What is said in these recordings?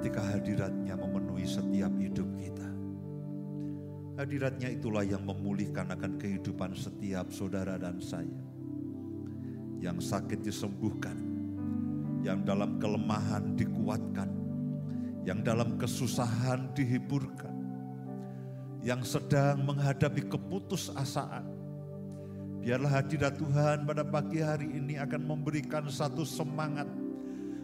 ketika hadiratnya memenuhi setiap hidup kita. Hadiratnya itulah yang memulihkan akan kehidupan setiap saudara dan saya. Yang sakit disembuhkan, yang dalam kelemahan dikuatkan, yang dalam kesusahan dihiburkan, yang sedang menghadapi keputusasaan. Biarlah hadirat Tuhan pada pagi hari ini akan memberikan satu semangat,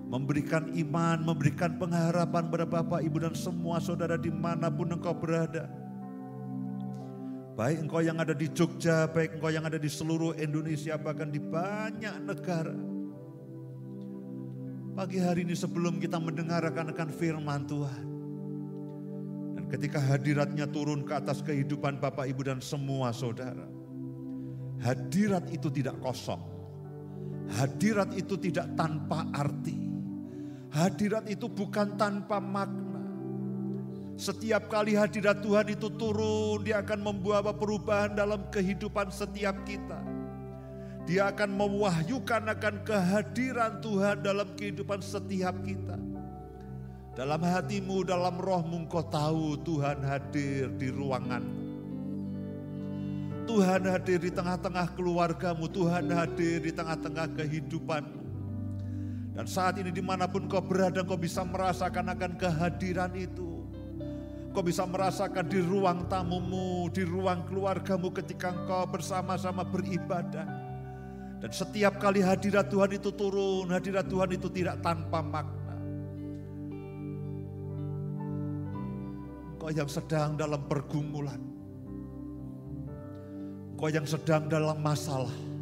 memberikan iman, memberikan pengharapan pada Bapak, Ibu, dan semua saudara di mana pun engkau berada. Baik engkau yang ada di Jogja, baik engkau yang ada di seluruh Indonesia, bahkan di banyak negara. Pagi hari ini sebelum kita mendengarkan akan firman Tuhan. Dan ketika hadiratnya turun ke atas kehidupan Bapak, Ibu, dan semua saudara Hadirat itu tidak kosong. Hadirat itu tidak tanpa arti. Hadirat itu bukan tanpa makna. Setiap kali hadirat Tuhan itu turun, dia akan membawa perubahan dalam kehidupan setiap kita. Dia akan mewahyukan akan kehadiran Tuhan dalam kehidupan setiap kita. Dalam hatimu, dalam rohmu kau tahu Tuhan hadir di ruangan Tuhan hadir di tengah-tengah keluargamu, Tuhan hadir di tengah-tengah kehidupanmu. Dan saat ini di mana pun kau berada, kau bisa merasakan akan kehadiran itu. Kau bisa merasakan di ruang tamumu, di ruang keluargamu ketika engkau bersama-sama beribadah. Dan setiap kali hadirat Tuhan itu turun, hadirat Tuhan itu tidak tanpa makna. Kau yang sedang dalam pergumulan, Kau yang sedang dalam masalah.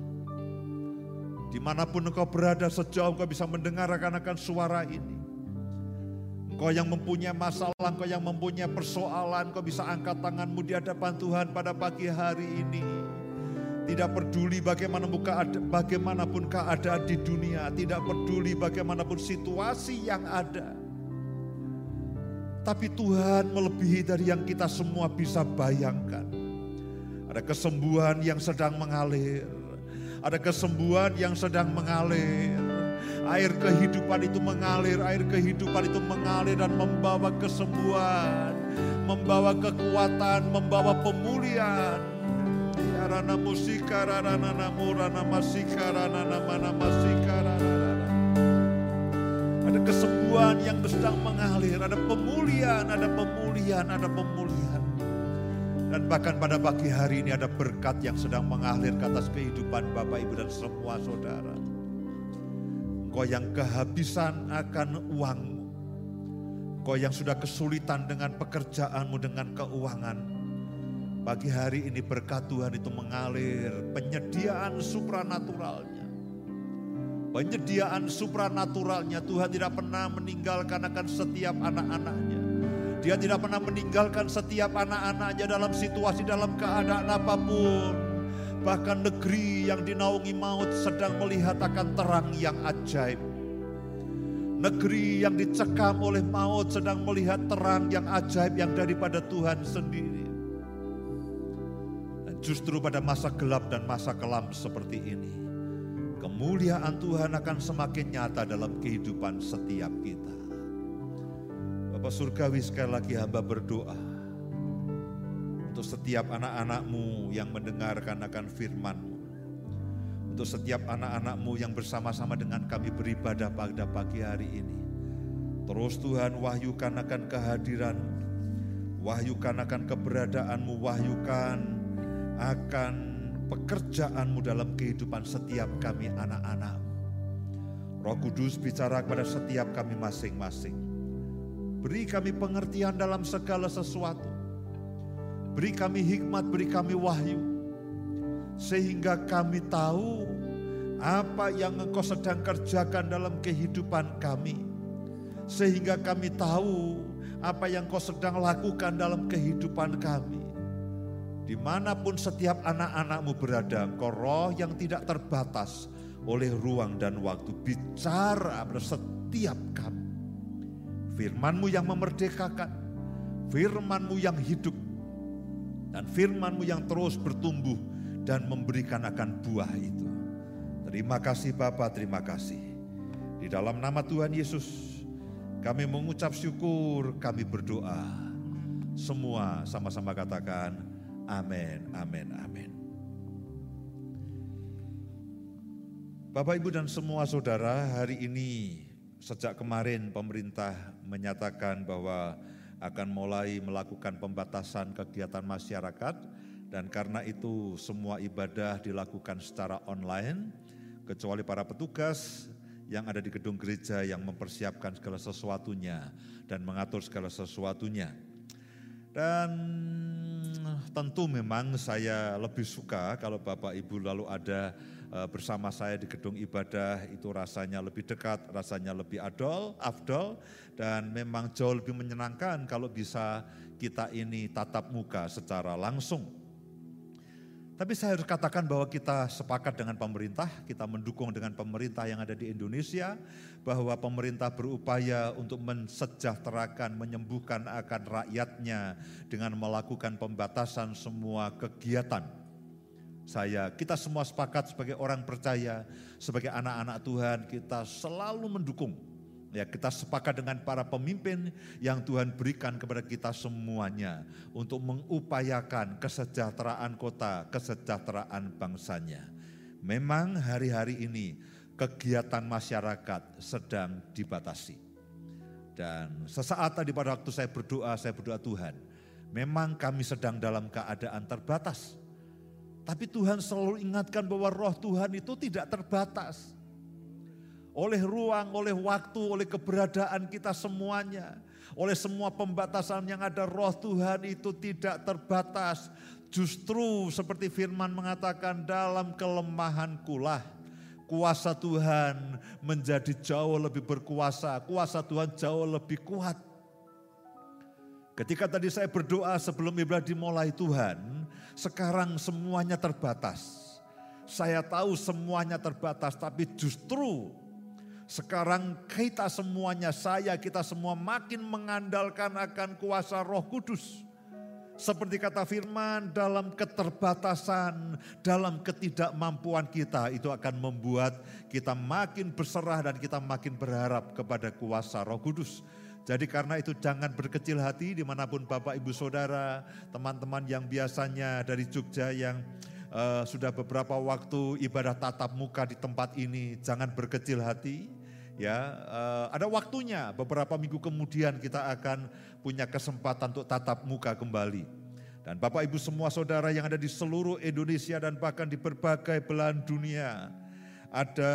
Di mana pun engkau berada sejauh engkau bisa mendengarkan akan suara ini. Engkau yang mempunyai masalah, engkau yang mempunyai persoalan, engkau bisa angkat tanganmu di hadapan Tuhan pada pagi hari ini. Tidak peduli bagaimana muka bagaimanapun keadaan di dunia, tidak peduli bagaimanapun situasi yang ada. Tapi Tuhan melebihi dari yang kita semua bisa bayangkan. Ada kesembuhan yang sedang mengalir. Ada kesembuhan yang sedang mengalir. Air kehidupan itu mengalir, air kehidupan itu mengalir dan membawa kesembuhan, membawa kekuatan, membawa pemulihan. Rana musika rana namu rana masika rana nama masika rana Ada kesembuhan yang sedang mengalir, ada pemulihan, ada pemulihan, ada pemulihan. Dan bahkan pada pagi hari ini ada berkat yang sedang mengalir ke atas kehidupan Bapak Ibu dan semua saudara. Engkau yang kehabisan akan uangmu. Engkau yang sudah kesulitan dengan pekerjaanmu, dengan keuangan. Pagi hari ini berkat Tuhan itu mengalir, penyediaan supranaturalnya. Penyediaan supranaturalnya Tuhan tidak pernah meninggalkan akan setiap anak-anaknya. Dia tidak pernah meninggalkan setiap anak-anaknya dalam situasi, dalam keadaan apa pun. Bahkan negeri yang dinaungi maut sedang melihat akan terang yang ajaib. Negeri yang dicekam oleh maut sedang melihat terang yang ajaib yang daripada Tuhan sendiri. Dan justru pada masa gelap dan masa kelam seperti ini, kemuliaan Tuhan akan semakin nyata dalam kehidupan setiap kita. Bapak Surgawi sekali lagi hamba berdoa untuk setiap anak-anakmu yang mendengarkan akan firmanmu. Untuk setiap anak-anakmu yang bersama-sama dengan kami beribadah pada pagi hari ini. Terus Tuhan wahyukan akan kehadiran, wahyukan akan keberadaanmu, wahyukan akan pekerjaanmu dalam kehidupan setiap kami anak-anak. Roh Kudus bicara kepada setiap kami masing-masing. Beri kami pengertian dalam segala sesuatu. Beri kami hikmat, beri kami wahyu. Sehingga kami tahu apa yang engkau sedang kerjakan dalam kehidupan kami. Sehingga kami tahu apa yang kau sedang lakukan dalam kehidupan kami. Di mana pun setiap anak-anakmu berada, engkau roh yang tidak terbatas oleh ruang dan waktu. Bicara pada setiap kami Firmanmu yang memerdekakan, firmanmu yang hidup, dan firmanmu yang terus bertumbuh dan memberikan akan buah itu. Terima kasih Bapak, terima kasih. Di dalam nama Tuhan Yesus, Kami mengucap syukur, kami berdoa. Semua sama-sama katakan amin, amin, amin. Bapak, Ibu, dan semua saudara, hari ini sejak kemarin pemerintah menyatakan bahwa akan mulai melakukan pembatasan kegiatan masyarakat dan karena itu semua ibadah dilakukan secara online kecuali para petugas yang ada di gedung gereja yang mempersiapkan segala sesuatunya dan mengatur segala sesuatunya. Dan tentu memang saya lebih suka kalau Bapak Ibu lalu ada bersama saya di gedung ibadah itu rasanya lebih dekat, rasanya lebih adol, afdol dan memang jauh lebih menyenangkan kalau bisa kita ini tatap muka secara langsung. Tapi saya harus katakan bahwa kita sepakat dengan pemerintah, kita mendukung dengan pemerintah yang ada di Indonesia, bahwa pemerintah berupaya untuk mensejahterakan, menyembuhkan akan rakyatnya dengan melakukan pembatasan semua kegiatan. Saya, kita semua sepakat sebagai orang percaya, sebagai anak-anak Tuhan, kita selalu mendukung Ya, kita sepakat dengan para pemimpin yang Tuhan berikan kepada kita semuanya untuk mengupayakan kesejahteraan kota, kesejahteraan bangsanya. Memang hari-hari ini kegiatan masyarakat sedang dibatasi. Dan sesaat tadi pada waktu saya berdoa, saya berdoa Tuhan, memang kami sedang dalam keadaan terbatas. Tapi Tuhan selalu ingatkan bahwa roh Tuhan itu tidak terbatas oleh ruang, oleh waktu, oleh keberadaan kita semuanya. Oleh semua pembatasan yang ada roh Tuhan itu tidak terbatas. Justru seperti firman mengatakan dalam kelemahankulah kuasa Tuhan menjadi jauh lebih berkuasa. Kuasa Tuhan jauh lebih kuat. Ketika tadi saya berdoa sebelum ibadah dimulai Tuhan, sekarang semuanya terbatas. Saya tahu semuanya terbatas, tapi justru sekarang kita semuanya, saya, kita semua makin mengandalkan akan kuasa roh kudus. Seperti kata firman, dalam keterbatasan, dalam ketidakmampuan kita, itu akan membuat kita makin berserah dan kita makin berharap kepada kuasa roh kudus. Jadi karena itu jangan berkecil hati di mana pun Bapak Ibu Saudara, teman-teman yang biasanya dari Jogja yang uh, sudah beberapa waktu ibadah tatap muka di tempat ini, jangan berkecil hati. Ya, uh, ada waktunya. Beberapa minggu kemudian kita akan punya kesempatan untuk tatap muka kembali. Dan Bapak Ibu semua saudara yang ada di seluruh Indonesia dan bahkan di berbagai belahan dunia. Ada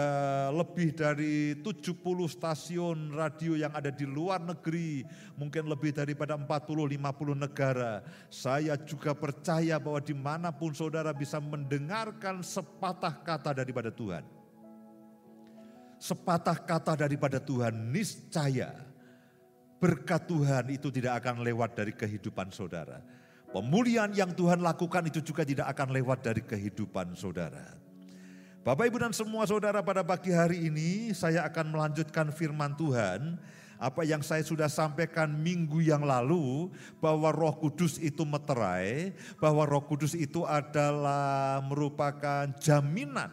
lebih dari 70 stasiun radio yang ada di luar negeri, mungkin lebih daripada 40-50 negara. Saya juga percaya bahwa di mana pun saudara bisa mendengarkan sepatah kata daripada Tuhan. Sepatah kata daripada Tuhan niscaya berkat Tuhan itu tidak akan lewat dari kehidupan saudara. Pemulihan yang Tuhan lakukan itu juga tidak akan lewat dari kehidupan saudara. Bapak Ibu dan semua saudara pada pagi hari ini saya akan melanjutkan firman Tuhan. Apa yang saya sudah sampaikan minggu yang lalu bahwa roh kudus itu meterai. Bahwa roh kudus itu adalah merupakan jaminan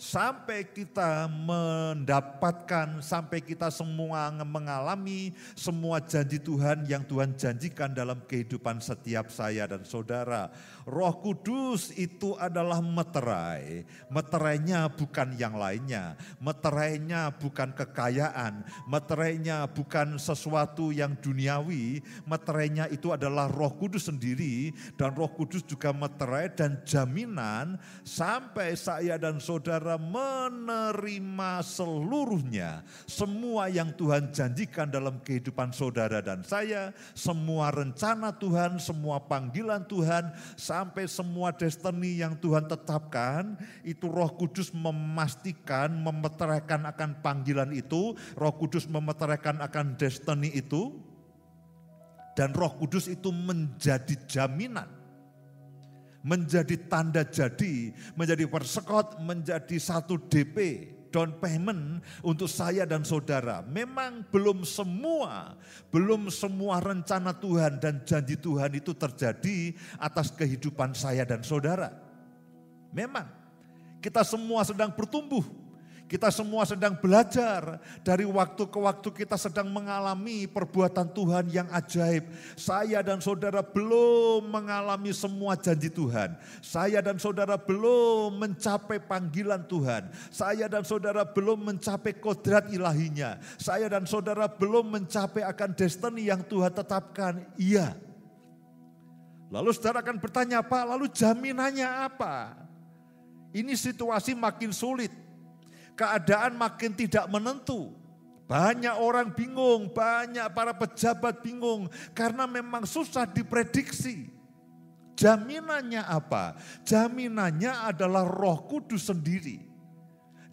sampai kita mendapatkan, sampai kita semua mengalami semua janji Tuhan yang Tuhan janjikan dalam kehidupan setiap saya dan saudara. Roh Kudus itu adalah meterai. Meterainya bukan yang lainnya. Meterainya bukan kekayaan. Meterainya bukan sesuatu yang duniawi. Meterainya itu adalah Roh Kudus sendiri dan Roh Kudus juga meterai dan jaminan sampai saya dan saudara menerima seluruhnya, semua yang Tuhan janjikan dalam kehidupan saudara dan saya, semua rencana Tuhan, semua panggilan Tuhan, sampai semua destiny yang Tuhan tetapkan, itu Roh Kudus memastikan, memeteraikan akan panggilan itu, Roh Kudus memeteraikan akan destiny itu, dan Roh Kudus itu menjadi jaminan menjadi tanda jadi, menjadi persekot, menjadi satu DP, down payment untuk saya dan saudara. Memang belum semua, belum semua rencana Tuhan dan janji Tuhan itu terjadi atas kehidupan saya dan saudara. Memang kita semua sedang bertumbuh, Kita semua sedang belajar dari waktu ke waktu kita sedang mengalami perbuatan Tuhan yang ajaib. Saya dan saudara belum mengalami semua janji Tuhan. Saya dan saudara belum mencapai panggilan Tuhan. Saya dan saudara belum mencapai kodrat ilahinya. Saya dan saudara belum mencapai akan destiny yang Tuhan tetapkan. Iya. Lalu saudara akan bertanya, Pak, lalu jaminannya apa? Ini situasi makin sulit keadaan makin tidak menentu. Banyak orang bingung, banyak para pejabat bingung karena memang susah diprediksi. Jaminannya apa? Jaminannya adalah Roh Kudus sendiri.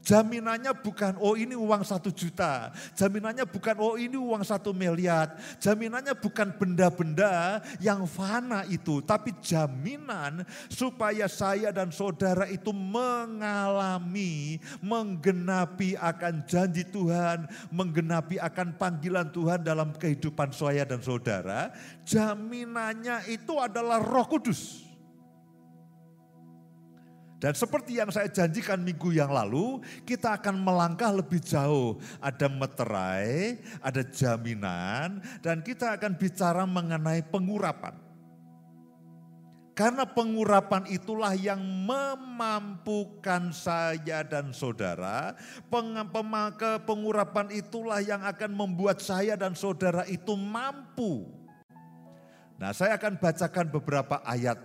Jaminannya bukan oh ini uang satu juta. Jaminannya bukan oh ini uang satu miliar. Jaminannya bukan benda-benda yang fana itu. Tapi jaminan supaya saya dan saudara itu mengalami, menggenapi akan janji Tuhan. Menggenapi akan panggilan Tuhan dalam kehidupan saya dan saudara. Jaminannya itu adalah roh kudus. Dan seperti yang saya janjikan minggu yang lalu, kita akan melangkah lebih jauh. Ada meterai, ada jaminan, dan kita akan bicara mengenai pengurapan. Karena pengurapan itulah yang memampukan saya dan saudara. Pengurapan itulah yang akan membuat saya dan saudara itu mampu. Nah saya akan bacakan beberapa ayat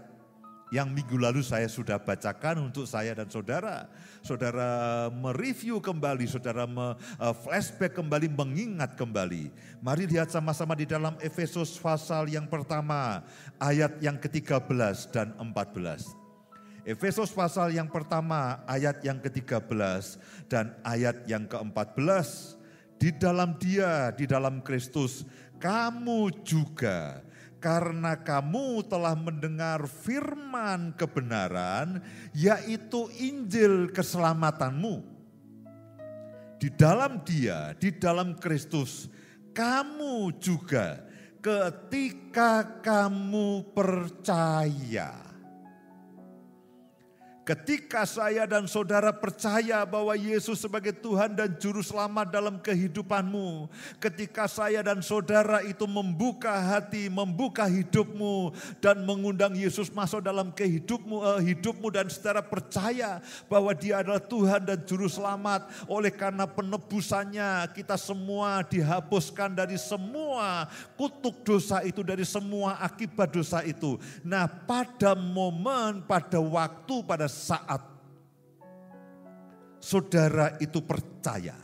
yang minggu lalu saya sudah bacakan untuk saya dan saudara. Saudara mereview kembali, saudara me, uh, flashback kembali, mengingat kembali. Mari lihat sama-sama di dalam Efesus pasal yang pertama, ayat yang ke-13 dan 14. Efesus pasal yang pertama, ayat yang ke-13 dan ayat yang ke-14. Di dalam dia, di dalam Kristus, kamu juga karena kamu telah mendengar firman kebenaran, yaitu Injil keselamatanmu. Di dalam Dia, di dalam Kristus, kamu juga ketika kamu percaya Ketika saya dan saudara percaya bahwa Yesus sebagai Tuhan dan Juru Selamat dalam kehidupanmu, ketika saya dan saudara itu membuka hati, membuka hidupmu, dan mengundang Yesus masuk dalam kehidupmu, uh, hidupmu dan saudara percaya bahwa Dia adalah Tuhan dan Juru Selamat, oleh karena penebusannya kita semua dihapuskan dari semua kutuk dosa itu, dari semua akibat dosa itu. Nah, pada momen, pada waktu, pada saat saudara itu percaya,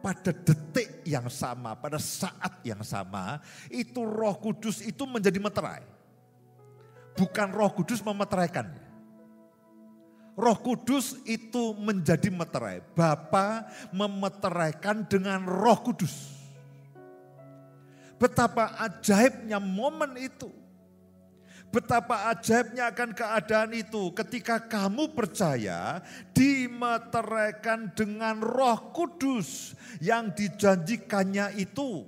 pada detik yang sama, pada saat yang sama, itu roh kudus itu menjadi meterai. Bukan roh kudus memeteraikan. Roh kudus itu menjadi meterai. Bapa memeteraikan dengan roh kudus. Betapa ajaibnya momen itu Betapa ajaibnya akan keadaan itu ketika kamu percaya dimeteraikan dengan roh kudus yang dijanjikannya itu.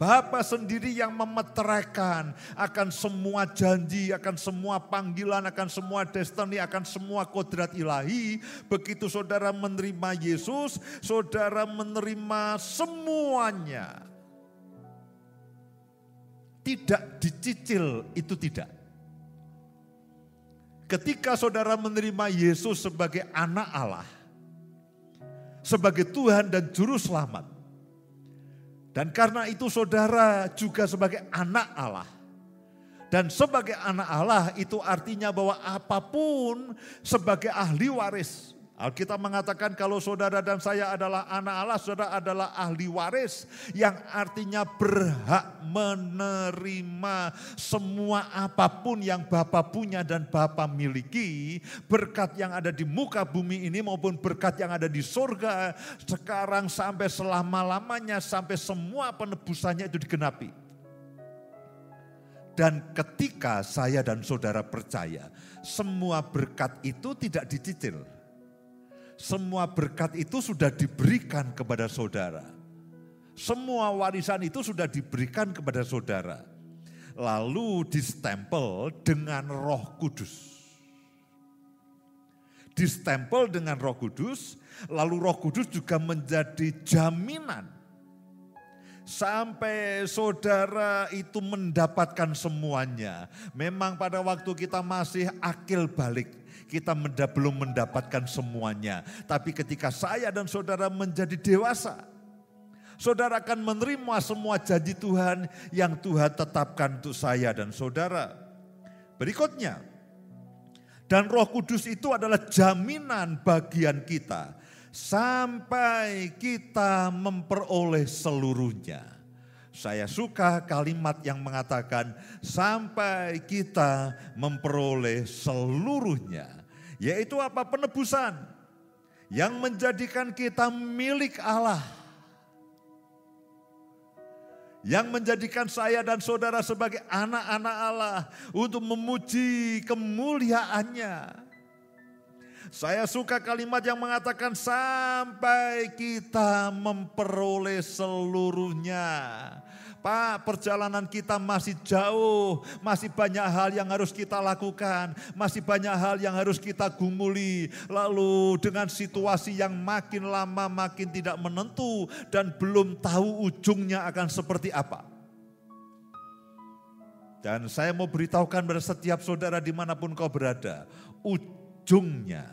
Bapa sendiri yang memeteraikan akan semua janji, akan semua panggilan, akan semua destiny, akan semua kodrat ilahi. Begitu saudara menerima Yesus, saudara menerima semuanya tidak dicicil itu tidak. Ketika saudara menerima Yesus sebagai anak Allah, sebagai Tuhan dan Juru Selamat, dan karena itu saudara juga sebagai anak Allah, dan sebagai anak Allah itu artinya bahwa apa pun sebagai ahli waris, Alkitab mengatakan kalau saudara dan saya adalah anak Allah, saudara adalah ahli waris yang artinya berhak menerima semua apa pun yang Bapa punya dan Bapa miliki, berkat yang ada di muka bumi ini maupun berkat yang ada di surga sekarang sampai selama-lamanya sampai semua penebusannya itu digenapi. Dan ketika saya dan saudara percaya, semua berkat itu tidak dicicil semua berkat itu sudah diberikan kepada saudara. Semua warisan itu sudah diberikan kepada saudara. Lalu distempel dengan roh kudus. distempel dengan Roh Kudus, lalu Roh Kudus juga menjadi jaminan sampai saudara itu mendapatkan semuanya. Memang pada waktu kita masih akil balik, kita menda, belum mendapatkan semuanya. Tapi ketika saya dan saudara menjadi dewasa, saudara akan menerima semua janji Tuhan yang Tuhan tetapkan untuk saya dan saudara. Berikutnya, dan Roh Kudus itu adalah jaminan bagian kita sampai kita memperoleh seluruhnya. Saya suka kalimat yang mengatakan sampai kita memperoleh seluruhnya. Yaitu apa? Penebusan yang menjadikan kita milik Allah. Yang menjadikan saya dan saudara sebagai anak-anak Allah untuk memuji kemuliaannya saya suka kalimat yang mengatakan sampai kita memperoleh seluruhnya. Pak, perjalanan kita masih jauh, masih banyak hal yang harus kita lakukan, masih banyak hal yang harus kita gumuli. Lalu dengan situasi yang makin lama makin tidak menentu dan belum tahu ujungnya akan seperti apa. Dan saya mau beritahukan pada setiap saudara di mana pun kau berada, ujungnya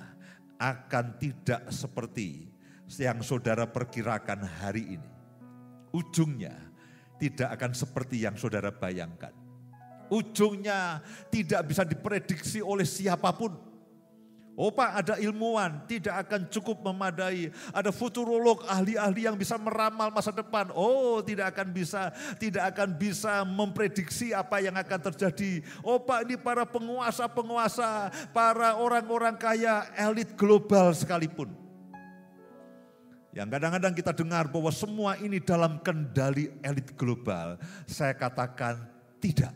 akan tidak seperti yang saudara perkirakan hari ini. Ujungnya tidak akan seperti yang saudara bayangkan. Ujungnya tidak bisa diprediksi oleh siapa pun Oh ada ilmuwan tidak akan cukup memadai. Ada futurolog ahli-ahli yang bisa meramal masa depan. Oh tidak akan bisa, tidak akan bisa memprediksi apa yang akan terjadi. Oh ini para penguasa-penguasa, para orang-orang kaya elit global sekalipun. Yang kadang-kadang kita dengar bahwa semua ini dalam kendali elit global. Saya katakan tidak.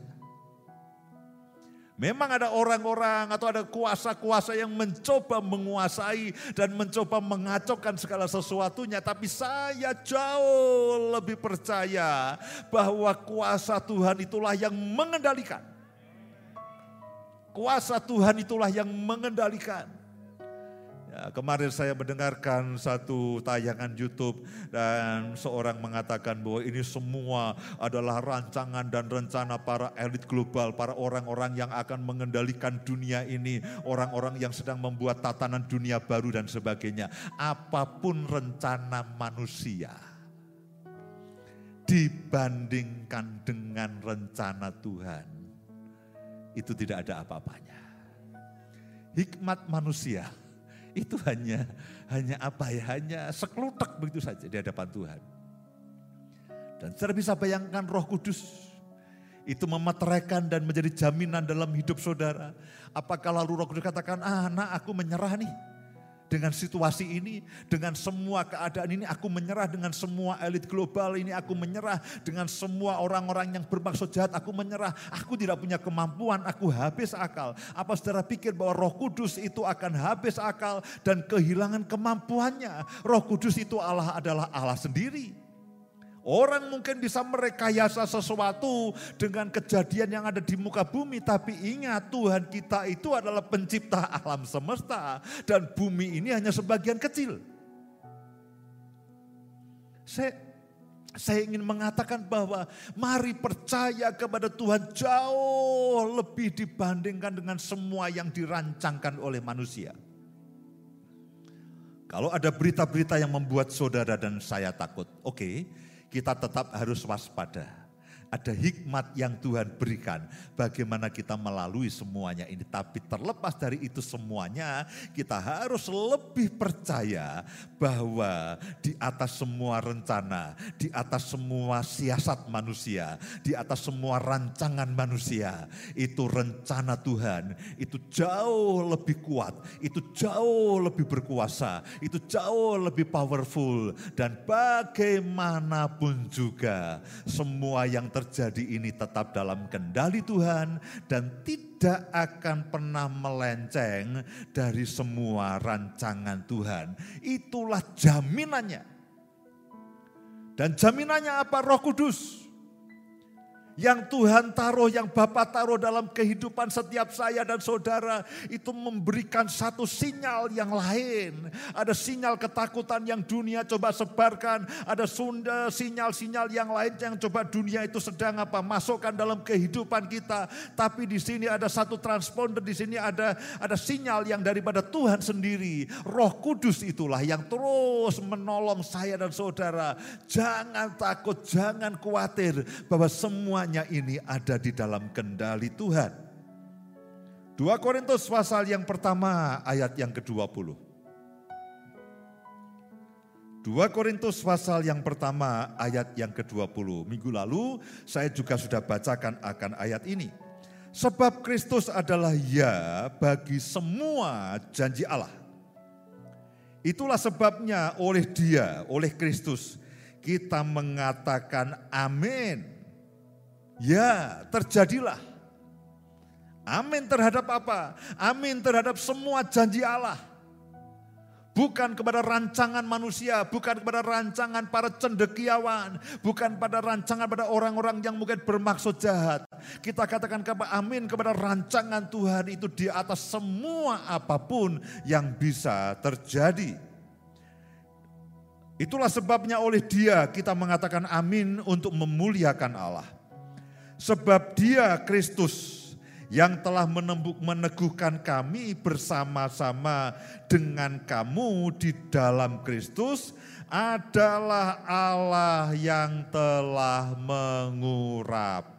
Memang ada orang-orang atau ada kuasa-kuasa yang mencoba menguasai dan mencoba mengacaukan segala sesuatunya. Tapi saya jauh lebih percaya bahwa kuasa Tuhan itulah yang mengendalikan. Kuasa Tuhan itulah yang mengendalikan. Ya, kemarin saya mendengarkan satu tayangan YouTube dan seorang mengatakan bahwa ini semua adalah rancangan dan rencana para elit global, para orang-orang yang akan mengendalikan dunia ini, orang-orang yang sedang membuat tatanan dunia baru dan sebagainya. Apa pun rencana manusia dibandingkan dengan rencana Tuhan, itu tidak ada apa-apanya. Hikmat manusia itu hanya hanya apa ya, hanya seklutak begitu saja di hadapan Tuhan. Dan saya bisa bayangkan roh kudus itu memeteraikan dan menjadi jaminan dalam hidup saudara. Apakah lalu roh kudus katakan, ah nak aku menyerah nih dengan situasi ini, dengan semua keadaan ini, aku menyerah dengan semua elit global ini, aku menyerah dengan semua orang-orang yang bermaksud jahat, aku menyerah. Aku tidak punya kemampuan, aku habis akal. Apa saudara pikir bahwa roh kudus itu akan habis akal dan kehilangan kemampuannya? Roh kudus itu Allah adalah Allah sendiri. Orang mungkin bisa merekayasa sesuatu dengan kejadian yang ada di muka bumi. Tapi ingat Tuhan kita itu adalah pencipta alam semesta. Dan bumi ini hanya sebagian kecil. Saya, saya ingin mengatakan bahwa mari percaya kepada Tuhan jauh lebih dibandingkan dengan semua yang dirancangkan oleh manusia. Kalau ada berita-berita yang membuat saudara dan saya takut, oke, okay, kita tetap harus waspada ada hikmat yang Tuhan berikan bagaimana kita melalui semuanya ini. Tapi terlepas dari itu semuanya, kita harus lebih percaya bahwa di atas semua rencana, di atas semua siasat manusia, di atas semua rancangan manusia, itu rencana Tuhan, itu jauh lebih kuat, itu jauh lebih berkuasa, itu jauh lebih powerful dan bagaimanapun juga semua yang terjadi terjadi ini tetap dalam kendali Tuhan dan tidak akan pernah melenceng dari semua rancangan Tuhan. Itulah jaminannya. Dan jaminannya apa? Roh Kudus yang Tuhan taruh, yang Bapak taruh dalam kehidupan setiap saya dan saudara, itu memberikan satu sinyal yang lain. Ada sinyal ketakutan yang dunia coba sebarkan, ada sunda sinyal-sinyal yang lain yang coba dunia itu sedang apa masukkan dalam kehidupan kita. Tapi di sini ada satu transponder, di sini ada ada sinyal yang daripada Tuhan sendiri. Roh Kudus itulah yang terus menolong saya dan saudara. Jangan takut, jangan khawatir bahwa semua semuanya ini ada di dalam kendali Tuhan. 2 Korintus pasal yang pertama ayat yang ke-20. 2 Korintus pasal yang pertama ayat yang ke-20. Minggu lalu saya juga sudah bacakan akan ayat ini. Sebab Kristus adalah ya bagi semua janji Allah. Itulah sebabnya oleh dia, oleh Kristus, kita mengatakan amin Ya, terjadilah. Amin terhadap apa? Amin terhadap semua janji Allah. Bukan kepada rancangan manusia, bukan kepada rancangan para cendekiawan, bukan pada rancangan pada orang-orang yang mungkin bermaksud jahat. Kita katakan kepada amin kepada rancangan Tuhan itu di atas semua apa pun yang bisa terjadi. Itulah sebabnya oleh dia kita mengatakan amin untuk memuliakan Allah. Sebab dia Kristus yang telah menembuk meneguhkan kami bersama-sama dengan kamu di dalam Kristus adalah Allah yang telah mengurapi.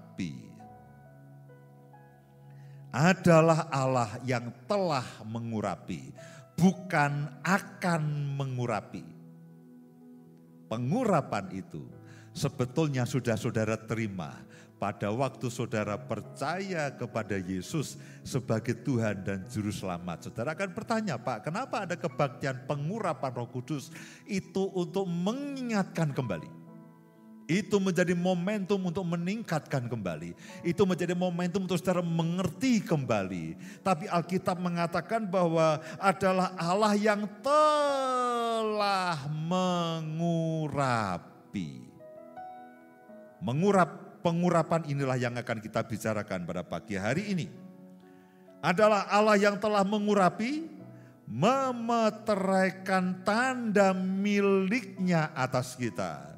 Adalah Allah yang telah mengurapi, bukan akan mengurapi. Pengurapan itu sebetulnya sudah saudara terima pada waktu saudara percaya kepada Yesus sebagai Tuhan dan Juru Selamat. Saudara akan bertanya, Pak, kenapa ada kebaktian pengurapan roh kudus? Itu untuk mengingatkan kembali. Itu menjadi momentum untuk meningkatkan kembali. Itu menjadi momentum untuk saudara mengerti kembali. Tapi Alkitab mengatakan bahwa adalah Allah yang telah mengurapi. Mengurap pengurapan inilah yang akan kita bicarakan pada pagi hari ini. Adalah Allah yang telah mengurapi, memeteraikan tanda miliknya atas kita.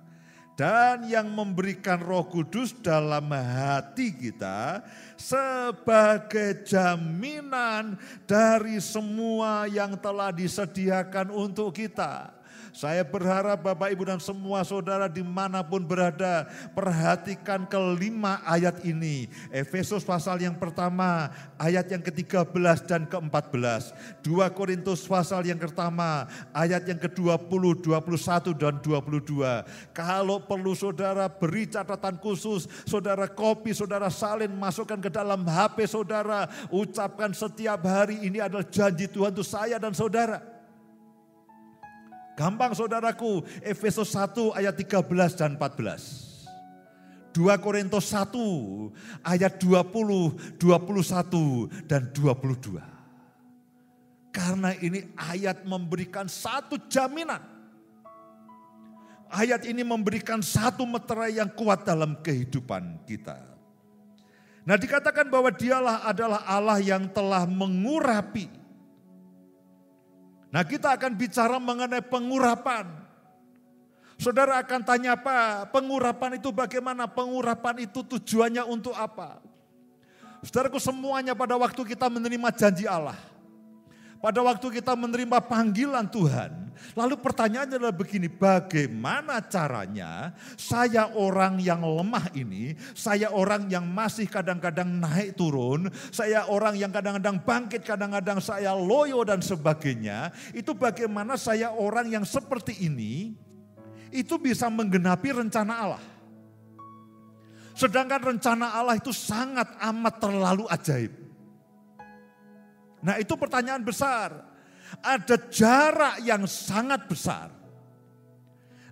Dan yang memberikan roh kudus dalam hati kita sebagai jaminan dari semua yang telah disediakan untuk kita. Saya berharap Bapak Ibu dan semua saudara di mana pun berada, perhatikan kelima ayat ini. Efesus pasal yang pertama, ayat yang ke-13 dan ke-14. 2 Korintus pasal yang pertama, ayat yang ke-20, 21 dan 22. Kalau perlu saudara beri catatan khusus, saudara kopi, saudara salin, masukkan ke dalam HP saudara, ucapkan setiap hari ini adalah janji Tuhan untuk saya dan saudara. Gampang saudaraku, Efesus 1 ayat 13 dan 14. 2 Korintus 1 ayat 20, 21 dan 22. Karena ini ayat memberikan satu jaminan. Ayat ini memberikan satu meterai yang kuat dalam kehidupan kita. Nah dikatakan bahwa dialah adalah Allah yang telah mengurapi Nah kita akan bicara mengenai pengurapan. Saudara akan tanya apa? Pengurapan itu bagaimana? Pengurapan itu tujuannya untuk apa? Saudaraku semuanya pada waktu kita menerima janji Allah. Pada waktu kita menerima panggilan Tuhan, lalu pertanyaannya adalah begini, bagaimana caranya saya orang yang lemah ini, saya orang yang masih kadang-kadang naik turun, saya orang yang kadang-kadang bangkit, kadang-kadang saya loyo dan sebagainya, itu bagaimana saya orang yang seperti ini, itu bisa menggenapi rencana Allah. Sedangkan rencana Allah itu sangat amat terlalu ajaib. Nah itu pertanyaan besar. Ada jarak yang sangat besar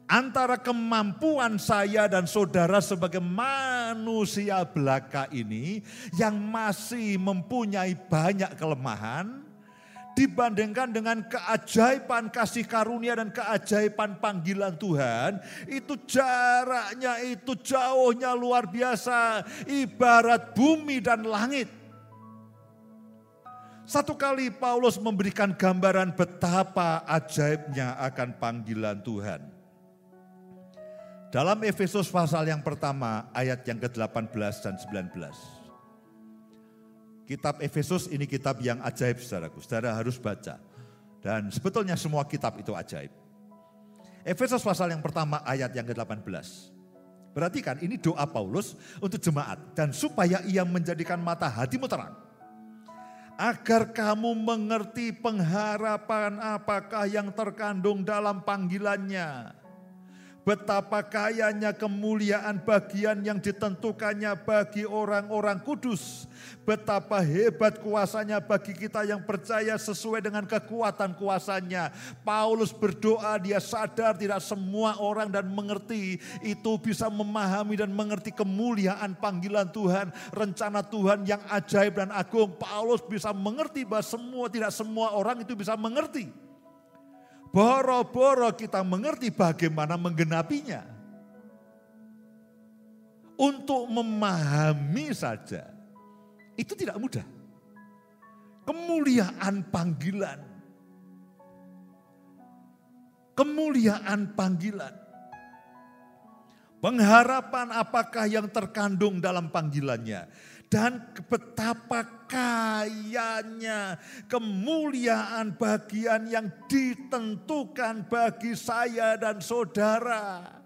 antara kemampuan saya dan saudara sebagai manusia belaka ini yang masih mempunyai banyak kelemahan dibandingkan dengan keajaiban kasih karunia dan keajaiban panggilan Tuhan, itu jaraknya itu jauhnya luar biasa, ibarat bumi dan langit. Satu kali Paulus memberikan gambaran betapa ajaibnya akan panggilan Tuhan. Dalam Efesus pasal yang pertama ayat yang ke-18 dan 19. Kitab Efesus ini kitab yang ajaib saudaraku. Saudara harus baca. Dan sebetulnya semua kitab itu ajaib. Efesus pasal yang pertama ayat yang ke-18. Perhatikan ini doa Paulus untuk jemaat. Dan supaya ia menjadikan mata hatimu terang. Agar kamu mengerti pengharapan apakah yang terkandung dalam panggilannya Betapa kayanya kemuliaan bagian yang ditentukannya bagi orang-orang kudus. Betapa hebat kuasanya bagi kita yang percaya sesuai dengan kekuatan kuasanya. Paulus berdoa dia sadar tidak semua orang dan mengerti itu bisa memahami dan mengerti kemuliaan panggilan Tuhan. Rencana Tuhan yang ajaib dan agung. Paulus bisa mengerti bahwa semua tidak semua orang itu bisa mengerti. Boro-boro kita mengerti bagaimana menggenapinya. Untuk memahami saja, itu tidak mudah. Kemuliaan panggilan. Kemuliaan panggilan. Pengharapan apakah yang terkandung dalam panggilannya dan betapa kayanya kemuliaan bagian yang ditentukan bagi saya dan saudara.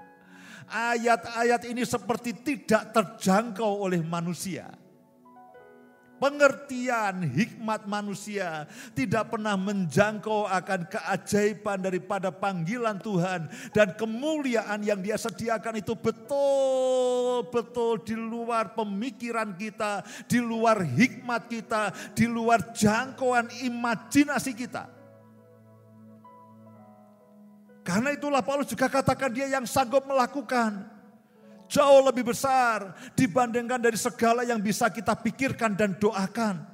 Ayat-ayat ini seperti tidak terjangkau oleh manusia pengertian hikmat manusia tidak pernah menjangkau akan keajaiban daripada panggilan Tuhan dan kemuliaan yang dia sediakan itu betul-betul di luar pemikiran kita, di luar hikmat kita, di luar jangkauan imajinasi kita. Karena itulah Paulus juga katakan dia yang sanggup melakukan jauh lebih besar dibandingkan dari segala yang bisa kita pikirkan dan doakan.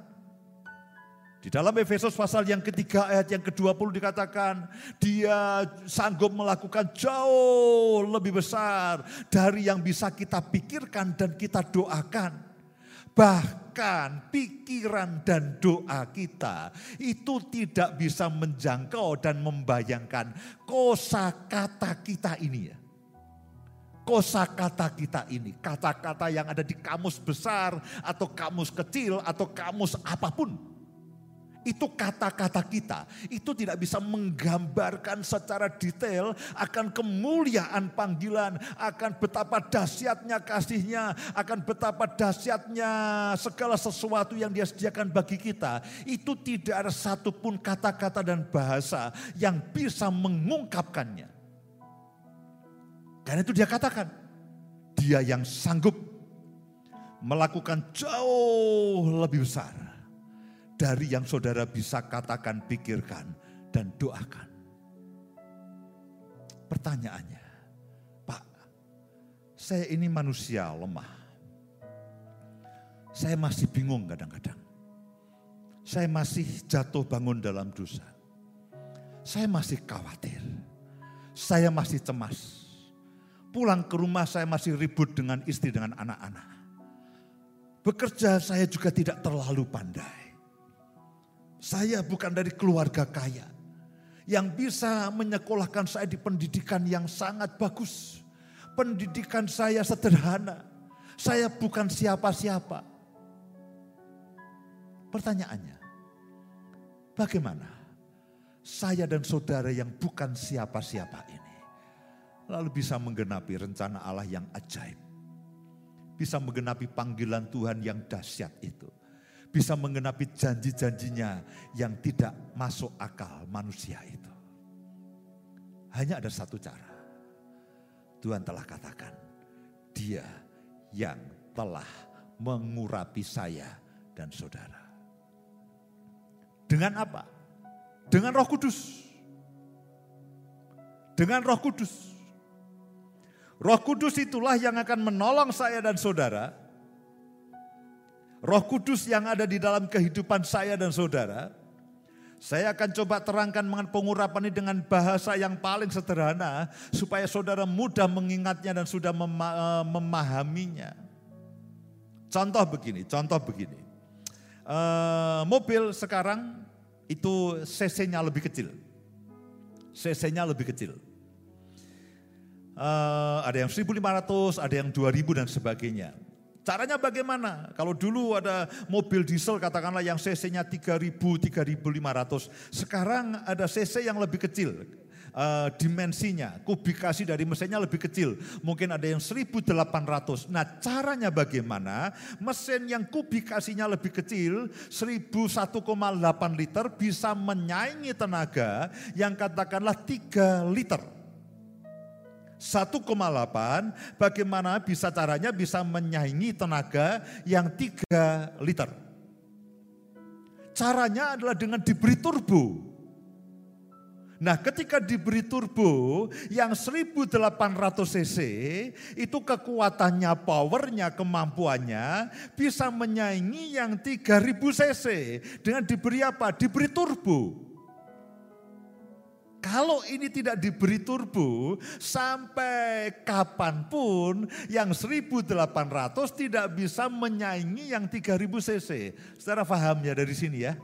Di dalam Efesus pasal yang ketiga ayat yang ke-20 dikatakan dia sanggup melakukan jauh lebih besar dari yang bisa kita pikirkan dan kita doakan. Bahkan pikiran dan doa kita itu tidak bisa menjangkau dan membayangkan kosa kata kita ini ya kosa kata kita ini. Kata-kata yang ada di kamus besar atau kamus kecil atau kamus apa pun. Itu kata-kata kita. Itu tidak bisa menggambarkan secara detail akan kemuliaan panggilan. Akan betapa dahsyatnya kasihnya. Akan betapa dahsyatnya segala sesuatu yang dia sediakan bagi kita. Itu tidak ada satupun kata-kata dan bahasa yang bisa mengungkapkannya. Karena itu dia katakan, dia yang sanggup melakukan jauh lebih besar dari yang saudara bisa katakan, pikirkan, dan doakan. Pertanyaannya, Pak, saya ini manusia lemah. Saya masih bingung kadang-kadang. Saya masih jatuh bangun dalam dosa. Saya masih khawatir. Saya masih cemas Pulang ke rumah saya masih ribut dengan istri dengan anak-anak. Bekerja saya juga tidak terlalu pandai. Saya bukan dari keluarga kaya yang bisa menyekolahkan saya di pendidikan yang sangat bagus. Pendidikan saya sederhana. Saya bukan siapa-siapa. Pertanyaannya, bagaimana saya dan saudara yang bukan siapa-siapa ini lalu bisa menggenapi rencana Allah yang ajaib. Bisa menggenapi panggilan Tuhan yang dahsyat itu. Bisa menggenapi janji-janjinya yang tidak masuk akal manusia itu. Hanya ada satu cara. Tuhan telah katakan, dia yang telah mengurapi saya dan saudara. Dengan apa? Dengan roh kudus. Dengan roh kudus. Roh Kudus itulah yang akan menolong saya dan saudara. Roh Kudus yang ada di dalam kehidupan saya dan saudara, Saya akan coba terangkan mengenai pengurapan ini dengan bahasa yang paling sederhana supaya saudara mudah mengingatnya dan sudah eh, memahaminya. Contoh begini, contoh begini. Uh, mobil sekarang itu cc-nya lebih kecil. cc-nya lebih kecil. Uh, ada yang 1500, ada yang 2000 dan sebagainya. Caranya bagaimana? Kalau dulu ada mobil diesel katakanlah yang cc-nya 3000, 3500. Sekarang ada cc yang lebih kecil. Uh, dimensinya, kubikasi dari mesinnya lebih kecil. Mungkin ada yang 1800. Nah caranya bagaimana? Mesin yang kubikasinya lebih kecil, 1,8 liter bisa menyaingi tenaga yang katakanlah 3 liter 1,8 bagaimana bisa caranya bisa menyaingi tenaga yang 3 liter. Caranya adalah dengan diberi turbo. Nah ketika diberi turbo yang 1800 cc itu kekuatannya, powernya, kemampuannya bisa menyaingi yang 3000 cc. Dengan diberi apa? Diberi turbo. Kalau ini tidak diberi turbo, sampai kapan pun yang 1800 tidak bisa menyaingi yang 3000 cc. Secara paham ya dari sini ya.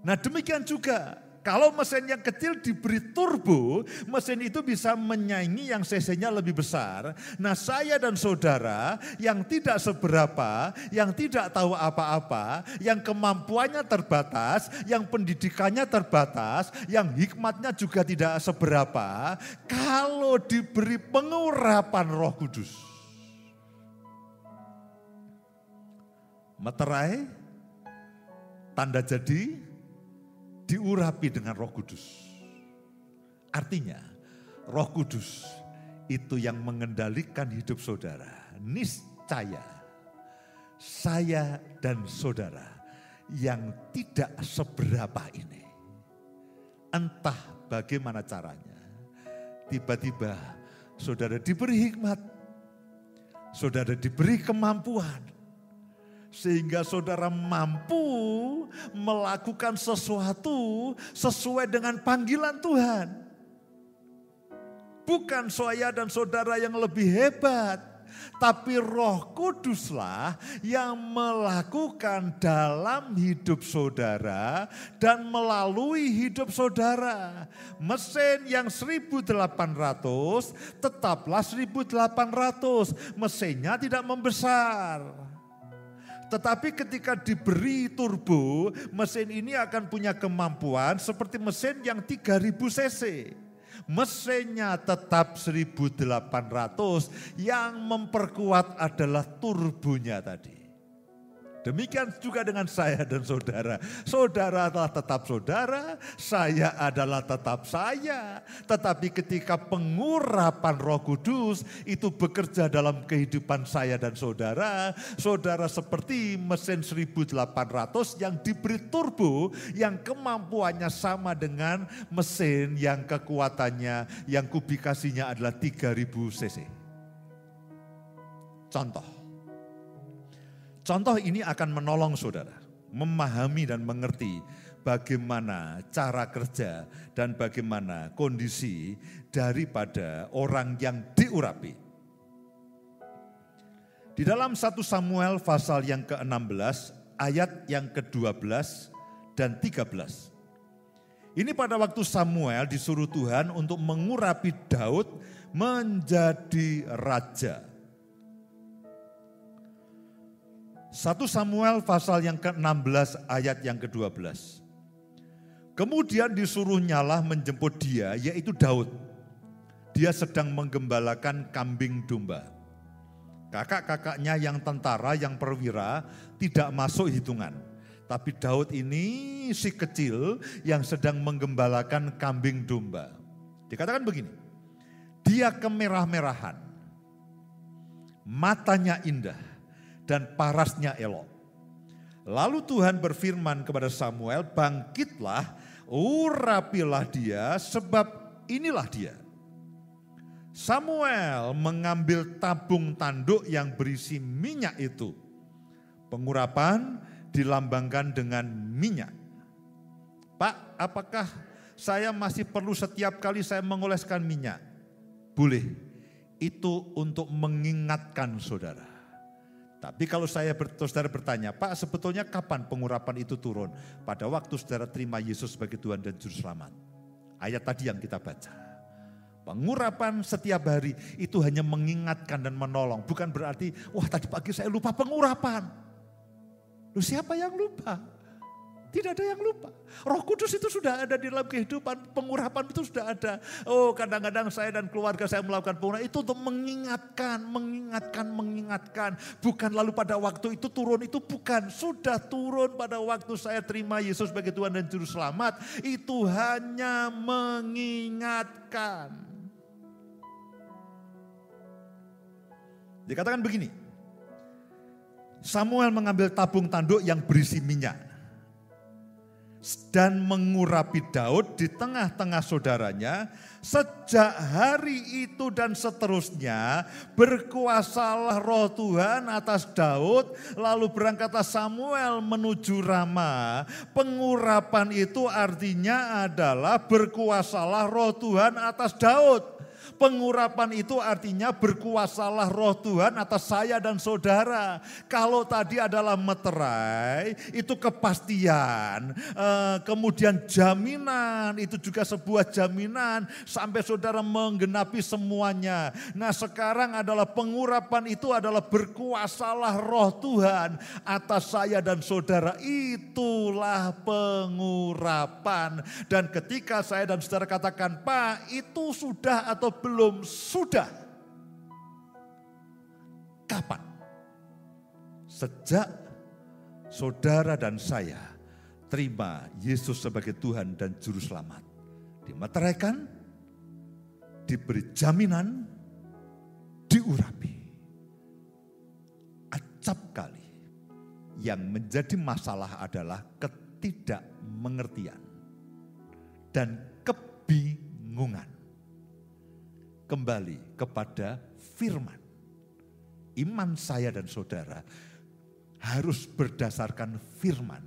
Nah demikian juga kalau mesin yang kecil diberi turbo, mesin itu bisa menyaingi yang cc-nya lebih besar. Nah saya dan saudara yang tidak seberapa, yang tidak tahu apa-apa, yang kemampuannya terbatas, yang pendidikannya terbatas, yang hikmatnya juga tidak seberapa, kalau diberi pengurapan roh kudus. Meterai, tanda jadi, diurapi dengan roh kudus. Artinya roh kudus itu yang mengendalikan hidup saudara. Niscaya saya dan saudara yang tidak seberapa ini. Entah bagaimana caranya. Tiba-tiba saudara diberi hikmat. Saudara diberi kemampuan sehingga saudara mampu melakukan sesuatu sesuai dengan panggilan Tuhan. Bukan saya dan saudara yang lebih hebat, tapi Roh Kuduslah yang melakukan dalam hidup saudara dan melalui hidup saudara. Mesin yang 1800 tetaplah 1800, mesinnya tidak membesar. Tetapi ketika diberi turbo, mesin ini akan punya kemampuan seperti mesin yang 3000 cc. Mesinnya tetap 1800, yang memperkuat adalah turbonya tadi. Demikian juga dengan saya dan saudara. Saudara adalah tetap saudara, saya adalah tetap saya. Tetapi ketika pengurapan roh kudus itu bekerja dalam kehidupan saya dan saudara. Saudara seperti mesin 1800 yang diberi turbo yang kemampuannya sama dengan mesin yang kekuatannya, yang kubikasinya adalah 3000 cc. Contoh Contoh ini akan menolong saudara memahami dan mengerti bagaimana cara kerja dan bagaimana kondisi daripada orang yang diurapi. Di dalam 1 Samuel pasal yang ke-16 ayat yang ke-12 dan 13. Ini pada waktu Samuel disuruh Tuhan untuk mengurapi Daud menjadi raja. 1 Samuel pasal yang ke-16 ayat yang ke-12. Kemudian disuruh nyala menjemput dia yaitu Daud. Dia sedang menggembalakan kambing domba. Kakak-kakaknya yang tentara, yang perwira tidak masuk hitungan. Tapi Daud ini si kecil yang sedang menggembalakan kambing domba. Dikatakan begini, dia kemerah-merahan, matanya indah, dan parasnya elok. Lalu Tuhan berfirman kepada Samuel, bangkitlah, urapilah dia, sebab inilah dia. Samuel mengambil tabung tanduk yang berisi minyak itu. Pengurapan dilambangkan dengan minyak. Pak, apakah saya masih perlu setiap kali saya mengoleskan minyak? Boleh. Itu untuk mengingatkan saudara. Tapi kalau saya saudara bertanya, Pak sebetulnya kapan pengurapan itu turun? Pada waktu saudara terima Yesus sebagai Tuhan dan Juru Selamat. Ayat tadi yang kita baca. Pengurapan setiap hari itu hanya mengingatkan dan menolong. Bukan berarti, wah tadi pagi saya lupa pengurapan. Lu siapa yang lupa? Tidak ada yang lupa. Roh Kudus itu sudah ada di dalam kehidupan, pengurapan itu sudah ada. Oh kadang-kadang saya dan keluarga saya melakukan pengurapan itu untuk mengingatkan, mengingatkan, mengingatkan. Bukan lalu pada waktu itu turun, itu bukan. Sudah turun pada waktu saya terima Yesus sebagai Tuhan dan Juru Selamat. Itu hanya mengingatkan. Dikatakan begini, Samuel mengambil tabung tanduk yang berisi minyak dan mengurapi Daud di tengah-tengah saudaranya. Sejak hari itu dan seterusnya berkuasalah roh Tuhan atas Daud. Lalu berangkatlah Samuel menuju Rama. Pengurapan itu artinya adalah berkuasalah roh Tuhan atas Daud. Pengurapan itu artinya berkuasalah roh Tuhan atas saya dan saudara. Kalau tadi adalah meterai, itu kepastian. Eh, kemudian jaminan, itu juga sebuah jaminan sampai saudara menggenapi semuanya. Nah sekarang adalah pengurapan itu adalah berkuasalah roh Tuhan atas saya dan saudara. Itulah pengurapan. Dan ketika saya dan saudara katakan, Pak itu sudah atau belum belum sudah. Kapan? Sejak saudara dan saya terima Yesus sebagai Tuhan dan Juru Selamat. Dimeteraikan, diberi jaminan, diurapi. Acap kali yang menjadi masalah adalah ketidakmengertian dan kebingungan kembali kepada firman. Iman saya dan saudara harus berdasarkan firman,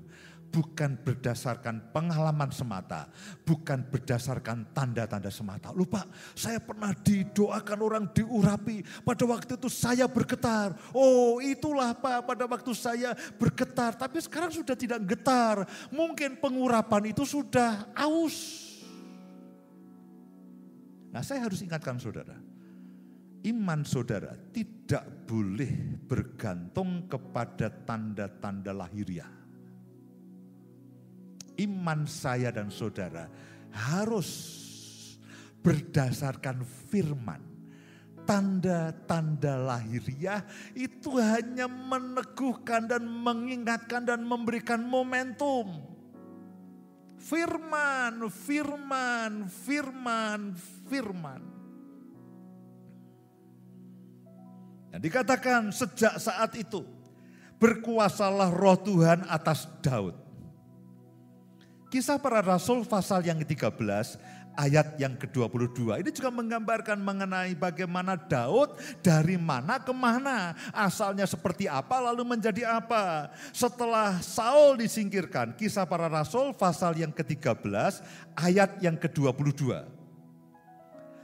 bukan berdasarkan pengalaman semata, bukan berdasarkan tanda-tanda semata. Lupa, saya pernah didoakan orang diurapi. Pada waktu itu saya bergetar. Oh, itulah Pak, pada waktu saya bergetar. Tapi sekarang sudah tidak getar. Mungkin pengurapan itu sudah aus Nah saya harus ingatkan saudara, iman saudara tidak boleh bergantung kepada tanda-tanda lahiriah. Iman saya dan saudara harus berdasarkan firman. Tanda-tanda lahiriah itu hanya meneguhkan dan mengingatkan dan memberikan momentum. Firman, firman, firman, firman. Yang dikatakan sejak saat itu berkuasalah roh Tuhan atas Daud. Kisah para rasul pasal yang ke-13 ayat yang ke-22. Ini juga menggambarkan mengenai bagaimana Daud dari mana ke mana. Asalnya seperti apa lalu menjadi apa. Setelah Saul disingkirkan, kisah para rasul pasal yang ke-13 ayat yang ke-22.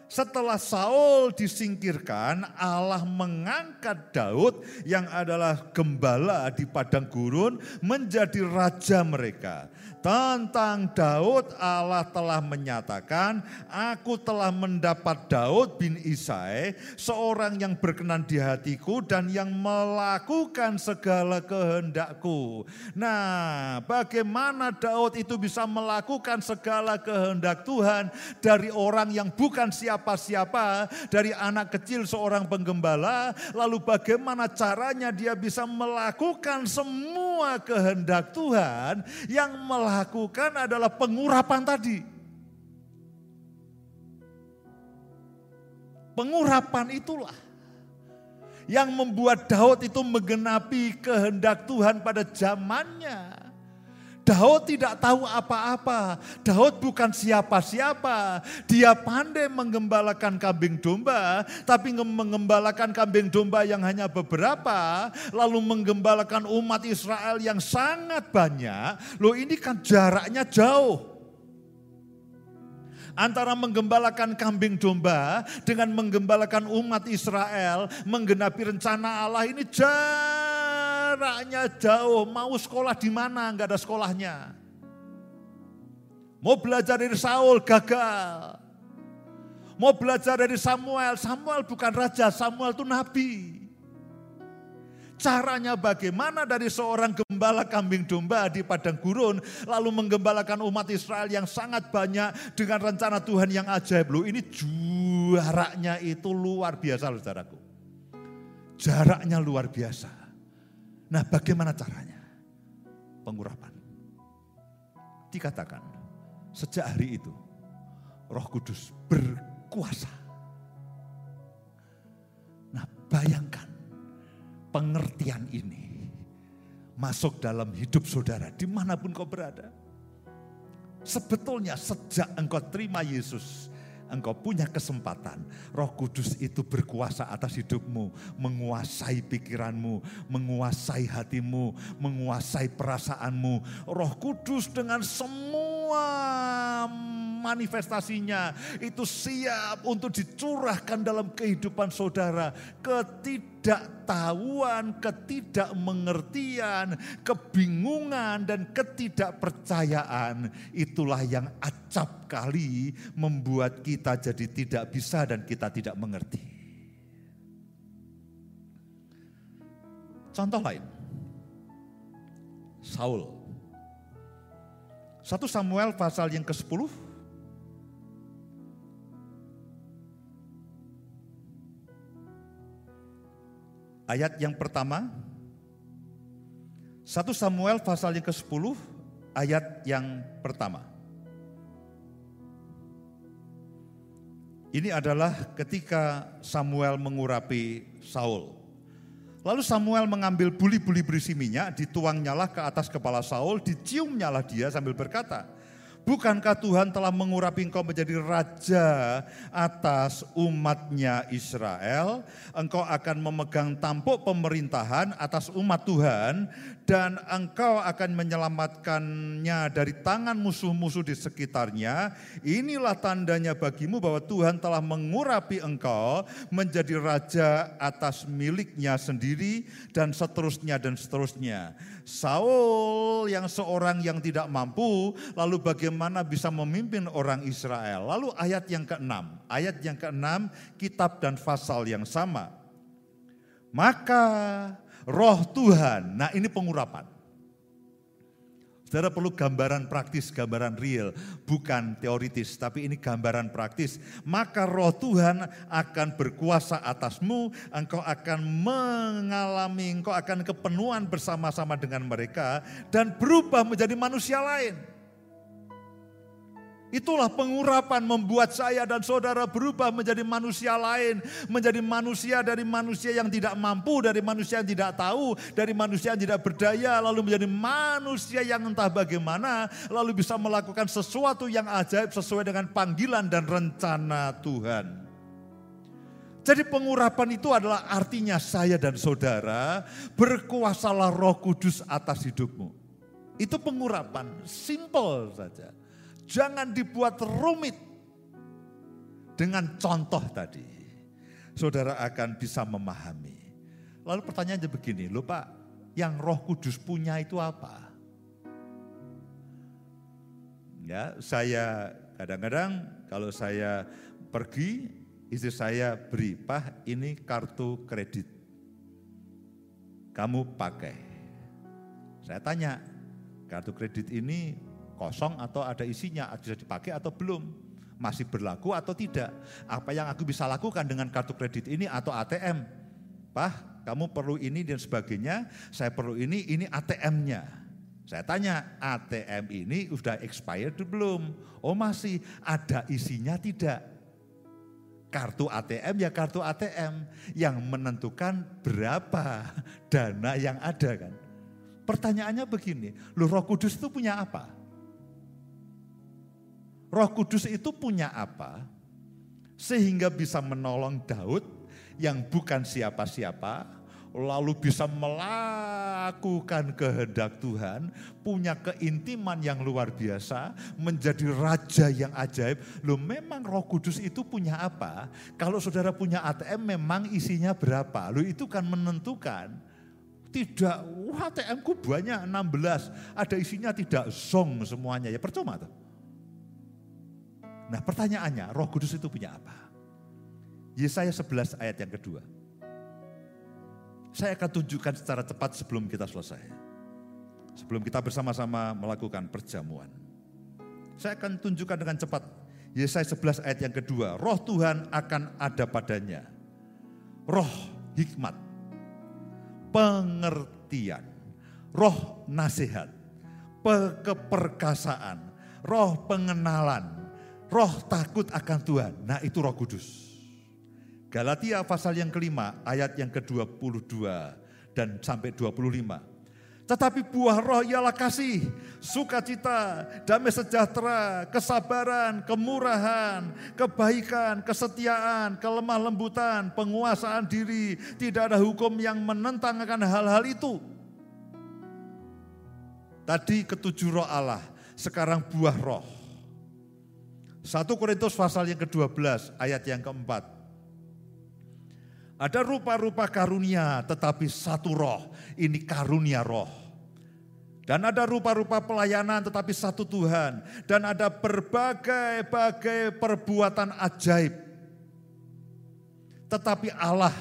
Setelah Saul disingkirkan, Allah mengangkat Daud yang adalah gembala di padang gurun menjadi raja mereka. Tentang Daud Allah telah menyatakan, aku telah mendapat Daud bin Isai, seorang yang berkenan di hatiku dan yang melakukan segala kehendakku. Nah, bagaimana Daud itu bisa melakukan segala kehendak Tuhan dari orang yang bukan siapa-siapa, dari anak kecil seorang penggembala, lalu bagaimana caranya dia bisa melakukan semua kehendak Tuhan yang melakukan lakukan adalah pengurapan tadi. Pengurapan itulah yang membuat Daud itu menggenapi kehendak Tuhan pada zamannya. Daud tidak tahu apa-apa. Daud bukan siapa-siapa. Dia pandai menggembalakan kambing domba, tapi mengembalakan kambing domba yang hanya beberapa, lalu menggembalakan umat Israel yang sangat banyak. Loh ini kan jaraknya jauh. antara menggembalakan kambing domba dengan menggembalakan umat Israel, menggenapi rencana Allah ini jaraknya jauh. Mau sekolah di mana? Enggak ada sekolahnya. Mau belajar dari Saul gagal. Mau belajar dari Samuel, Samuel bukan raja, Samuel itu nabi. Caranya bagaimana dari seorang gembala kambing domba di padang gurun lalu menggembalakan umat Israel yang sangat banyak dengan rencana Tuhan yang ajaib. Loh ini jaraknya itu luar biasa saudaraku. Jaraknya luar biasa. Nah bagaimana caranya? Pengurapan. Dikatakan sejak hari itu roh kudus berkuasa. Nah bayangkan pengertian ini masuk dalam hidup saudara di mana pun kau berada. Sebetulnya sejak engkau terima Yesus, engkau punya kesempatan. Roh Kudus itu berkuasa atas hidupmu, menguasai pikiranmu, menguasai hatimu, menguasai perasaanmu. Roh Kudus dengan semua manifestasinya itu siap untuk dicurahkan dalam kehidupan saudara. Ketidaktahuan, ketidakmengertian, kebingungan dan ketidakpercayaan itulah yang acap kali membuat kita jadi tidak bisa dan kita tidak mengerti. Contoh lain. Saul. 1 Samuel pasal yang ke-10 Ayat yang pertama, 1 Samuel pasal yang ke-10 ayat yang pertama. Ini adalah ketika Samuel mengurapi Saul. Lalu Samuel mengambil buli-buli berisi minyak, dituangnyalah ke atas kepala Saul, diciumnyalah dia sambil berkata, Bukankah Tuhan telah mengurapi engkau menjadi raja atas umatnya Israel? Engkau akan memegang tampuk pemerintahan atas umat Tuhan dan engkau akan menyelamatkannya dari tangan musuh-musuh di sekitarnya. Inilah tandanya bagimu bahwa Tuhan telah mengurapi engkau menjadi raja atas miliknya sendiri dan seterusnya dan seterusnya. Saul yang seorang yang tidak mampu, lalu bagaimana bisa memimpin orang Israel? Lalu ayat yang keenam, ayat yang keenam kitab dan pasal yang sama. Maka roh Tuhan. Nah ini pengurapan. Saudara perlu gambaran praktis, gambaran real, bukan teoritis, tapi ini gambaran praktis. Maka roh Tuhan akan berkuasa atasmu, engkau akan mengalami, engkau akan kepenuhan bersama-sama dengan mereka, dan berubah menjadi manusia lain. Itulah pengurapan membuat saya dan saudara berubah menjadi manusia lain. Menjadi manusia dari manusia yang tidak mampu, dari manusia yang tidak tahu, dari manusia yang tidak berdaya. Lalu menjadi manusia yang entah bagaimana. Lalu bisa melakukan sesuatu yang ajaib sesuai dengan panggilan dan rencana Tuhan. Jadi pengurapan itu adalah artinya saya dan saudara berkuasalah roh kudus atas hidupmu. Itu pengurapan, simple saja. Jangan dibuat rumit. Dengan contoh tadi, saudara akan bisa memahami. Lalu pertanyaannya begini, loh Pak, yang roh kudus punya itu apa? Ya, saya kadang-kadang kalau saya pergi, istri saya beri, Pak ini kartu kredit. Kamu pakai. Saya tanya, kartu kredit ini kosong atau ada isinya, bisa dipakai atau belum, masih berlaku atau tidak. Apa yang aku bisa lakukan dengan kartu kredit ini atau ATM? Pah, kamu perlu ini dan sebagainya, saya perlu ini, ini ATM-nya. Saya tanya, ATM ini sudah expired belum? Oh masih, ada isinya tidak? Kartu ATM ya kartu ATM yang menentukan berapa dana yang ada kan. Pertanyaannya begini, lu roh kudus itu punya apa? Roh Kudus itu punya apa? Sehingga bisa menolong Daud yang bukan siapa-siapa, lalu bisa melakukan kehendak Tuhan, punya keintiman yang luar biasa, menjadi raja yang ajaib. Loh memang roh kudus itu punya apa? Kalau saudara punya ATM memang isinya berapa? Loh itu kan menentukan. Tidak, wah ATM ku banyak 16, ada isinya tidak zong semuanya. Ya percuma tuh. Nah pertanyaannya, roh kudus itu punya apa? Yesaya 11 ayat yang kedua. Saya akan tunjukkan secara cepat sebelum kita selesai. Sebelum kita bersama-sama melakukan perjamuan. Saya akan tunjukkan dengan cepat. Yesaya 11 ayat yang kedua. Roh Tuhan akan ada padanya. Roh hikmat. Pengertian. Roh nasihat. Keperkasaan. Roh pengenalan roh takut akan Tuhan. Nah itu roh kudus. Galatia pasal yang kelima ayat yang ke-22 dan sampai 25. Tetapi buah roh ialah kasih, sukacita, damai sejahtera, kesabaran, kemurahan, kebaikan, kesetiaan, kelemah lembutan, penguasaan diri. Tidak ada hukum yang menentang akan hal-hal itu. Tadi ketujuh roh Allah, sekarang buah roh. 1 Korintus pasal yang ke-12 ayat yang keempat. Ada rupa-rupa karunia tetapi satu roh, ini karunia roh. Dan ada rupa-rupa pelayanan tetapi satu Tuhan. Dan ada berbagai-bagai perbuatan ajaib. Tetapi Allah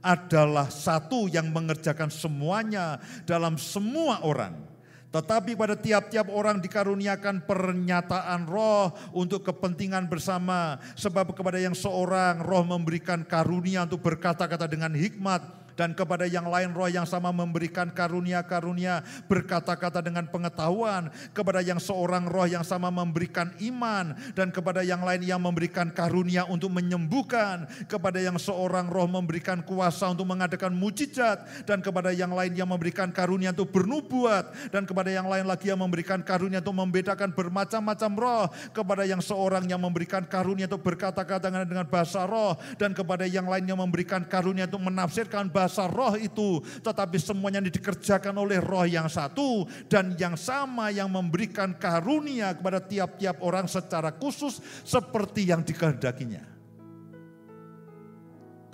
adalah satu yang mengerjakan semuanya dalam semua orang tetapi pada tiap-tiap orang dikaruniakan pernyataan roh untuk kepentingan bersama. Sebab kepada yang seorang roh memberikan karunia untuk berkata-kata dengan hikmat dan kepada yang lain roh yang sama memberikan karunia-karunia berkata-kata dengan pengetahuan, kepada yang seorang roh yang sama memberikan iman, dan kepada yang lain yang memberikan karunia untuk menyembuhkan, kepada yang seorang roh memberikan kuasa untuk mengadakan mujizat, dan kepada yang lain yang memberikan karunia untuk bernubuat, dan kepada yang lain lagi yang memberikan karunia untuk membedakan bermacam-macam roh, kepada yang seorang yang memberikan karunia untuk berkata-kata dengan bahasa roh, dan kepada yang lain yang memberikan karunia untuk menafsirkan bahasa bahasa roh itu, tetapi semuanya dikerjakan oleh roh yang satu dan yang sama yang memberikan karunia kepada tiap-tiap orang secara khusus seperti yang dikehendakinya.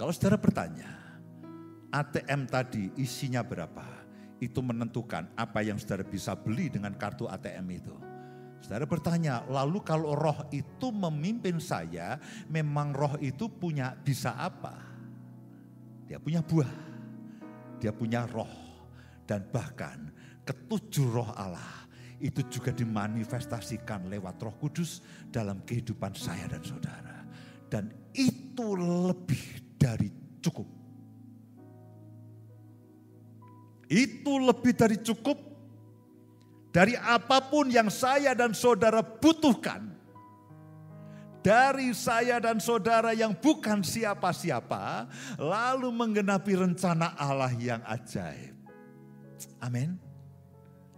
Kalau saudara bertanya, ATM tadi isinya berapa? Itu menentukan apa yang saudara bisa beli dengan kartu ATM itu. Saudara bertanya, lalu kalau roh itu memimpin saya, memang roh itu punya bisa apa? Dia punya buah, dia punya roh, dan bahkan ketujuh roh Allah itu juga dimanifestasikan lewat roh kudus dalam kehidupan saya dan saudara. Dan itu lebih dari cukup. Itu lebih dari cukup dari apa pun yang saya dan saudara butuhkan dari saya dan saudara yang bukan siapa-siapa, lalu menggenapi rencana Allah yang ajaib. Amin.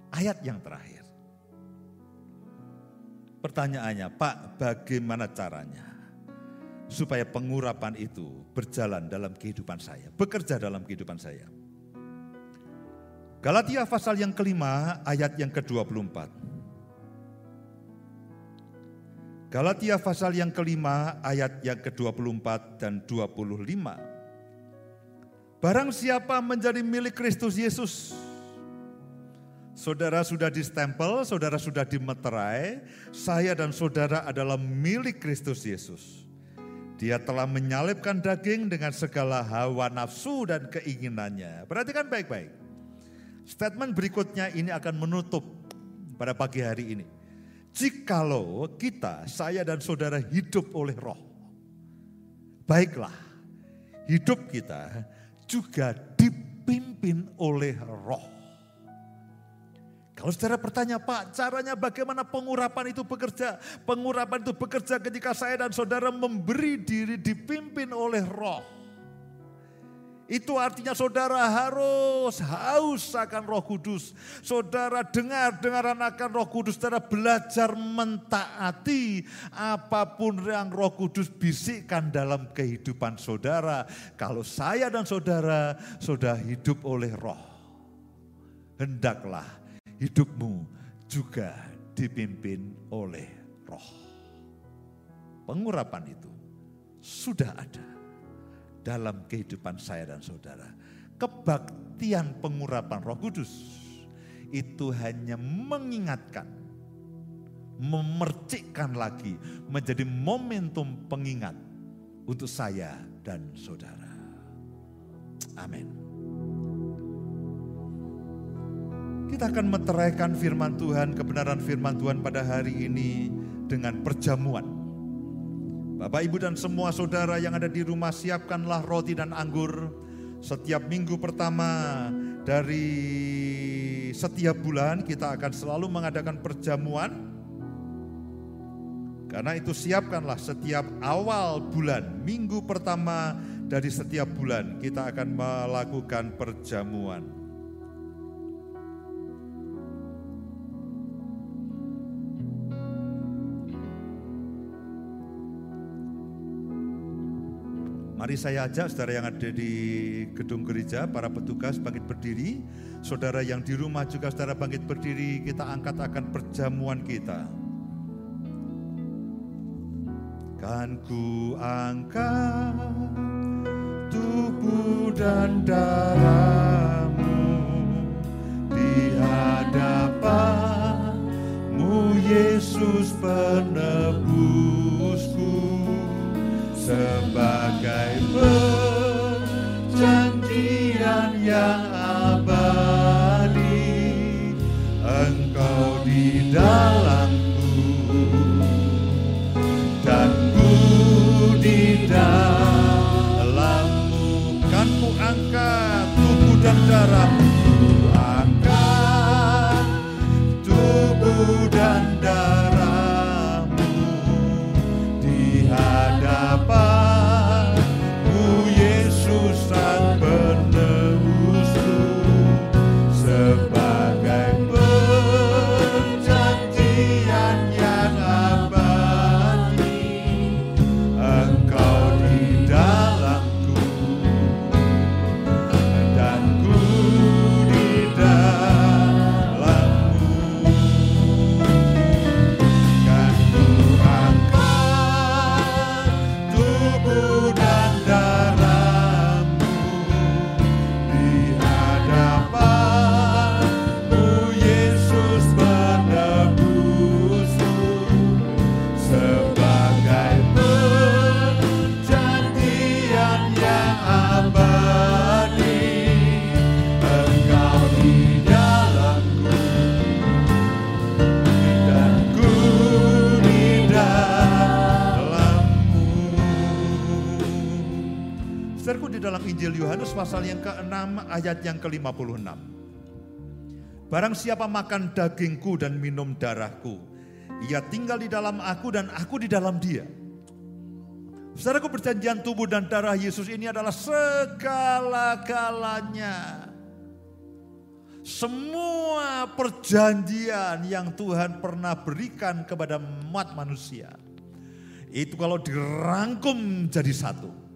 Ayat yang terakhir. Pertanyaannya, Pak, bagaimana caranya supaya pengurapan itu berjalan dalam kehidupan saya, bekerja dalam kehidupan saya? Galatia pasal yang kelima, ayat yang ke-24. Galatia pasal yang kelima ayat yang ke-24 dan 25. Barang siapa menjadi milik Kristus Yesus, saudara sudah distempel, saudara sudah dimeterai, saya dan saudara adalah milik Kristus Yesus. Dia telah menyalibkan daging dengan segala hawa nafsu dan keinginannya. Perhatikan baik-baik. Statement berikutnya ini akan menutup pada pagi hari ini. Jikalau kita, saya dan saudara hidup oleh roh. Baiklah, hidup kita juga dipimpin oleh roh. Kalau saudara bertanya, Pak, caranya bagaimana pengurapan itu bekerja? Pengurapan itu bekerja ketika saya dan saudara memberi diri dipimpin oleh roh. Itu artinya saudara harus haus akan roh kudus. Saudara dengar dengaran akan roh kudus. Saudara belajar mentaati apa pun yang roh kudus bisikkan dalam kehidupan saudara. Kalau saya dan saudara sudah hidup oleh roh. Hendaklah hidupmu juga dipimpin oleh roh. Pengurapan itu sudah ada dalam kehidupan saya dan saudara. Kebaktian pengurapan Roh Kudus itu hanya mengingatkan, memercikkan lagi menjadi momentum pengingat untuk saya dan saudara. Amin. Kita akan meteraikan firman Tuhan, kebenaran firman Tuhan pada hari ini dengan perjamuan. Bapak, Ibu, dan semua saudara yang ada di rumah, siapkanlah roti dan anggur. Setiap minggu pertama dari setiap bulan, kita akan selalu mengadakan perjamuan. Karena itu, siapkanlah setiap awal bulan, minggu pertama dari setiap bulan, kita akan melakukan perjamuan. Mari saya ajak saudara yang ada di gedung gereja, para petugas bangkit berdiri. Saudara yang di rumah juga saudara bangkit berdiri, kita angkat akan perjamuan kita. Kan ku angkat tubuh dan darahmu di hadapanmu Yesus penebusku sebagai perjanjian yang abadi. Engkau di dalamku dan ku di dalammu. Kan ku angkat tubuh dan darahmu pasal yang ke-6 ayat yang ke-56. Barang siapa makan dagingku dan minum darahku, ia tinggal di dalam aku dan aku di dalam dia. Saudaraku perjanjian tubuh dan darah Yesus ini adalah segala-galanya. Semua perjanjian yang Tuhan pernah berikan kepada umat manusia. Itu kalau dirangkum jadi satu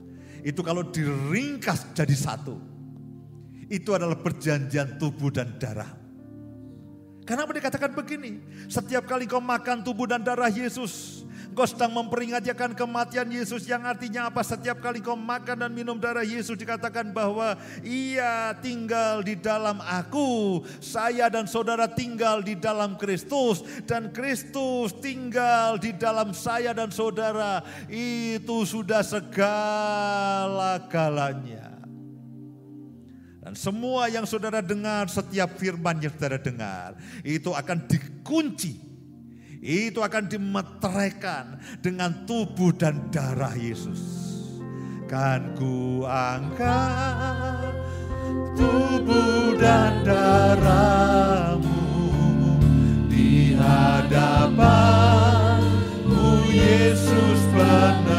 itu kalau diringkas jadi satu. Itu adalah perjanjian tubuh dan darah. Kenapa dikatakan begini? Setiap kali kau makan tubuh dan darah Yesus, Kau sedang memperingati akan kematian Yesus yang artinya apa? Setiap kali kau makan dan minum darah Yesus dikatakan bahwa ia tinggal di dalam aku. Saya dan saudara tinggal di dalam Kristus. Dan Kristus tinggal di dalam saya dan saudara. Itu sudah segala-galanya. Dan semua yang saudara dengar, setiap firman yang saudara dengar, itu akan dikunci itu akan dimeteraikan dengan tubuh dan darah Yesus. Kan ku angkat tubuh dan darahmu di hadapanmu Yesus penebusku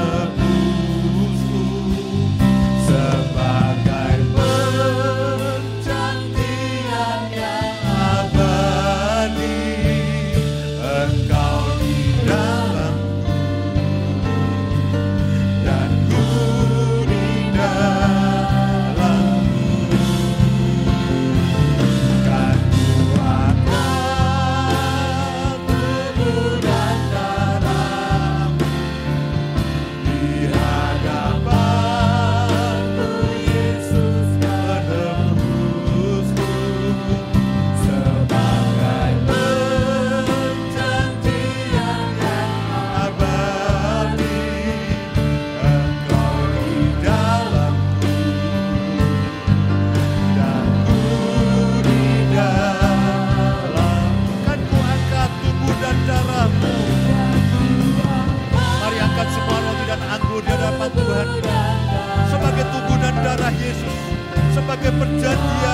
perjanjian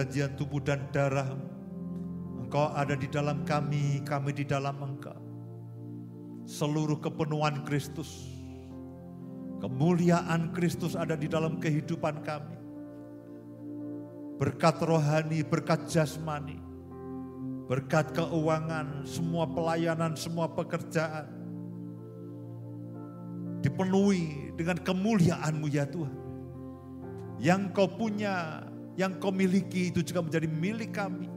Perjanjian tubuh dan darah. Engkau ada di dalam kami, kami di dalam engkau. Seluruh kepenuhan Kristus. Kemuliaan Kristus ada di dalam kehidupan kami. Berkat rohani, berkat jasmani. Berkat keuangan, semua pelayanan, semua pekerjaan dipenuhi dengan kemuliaan-Mu ya Tuhan. Yang kau punya, yang kau miliki itu juga menjadi milik kami.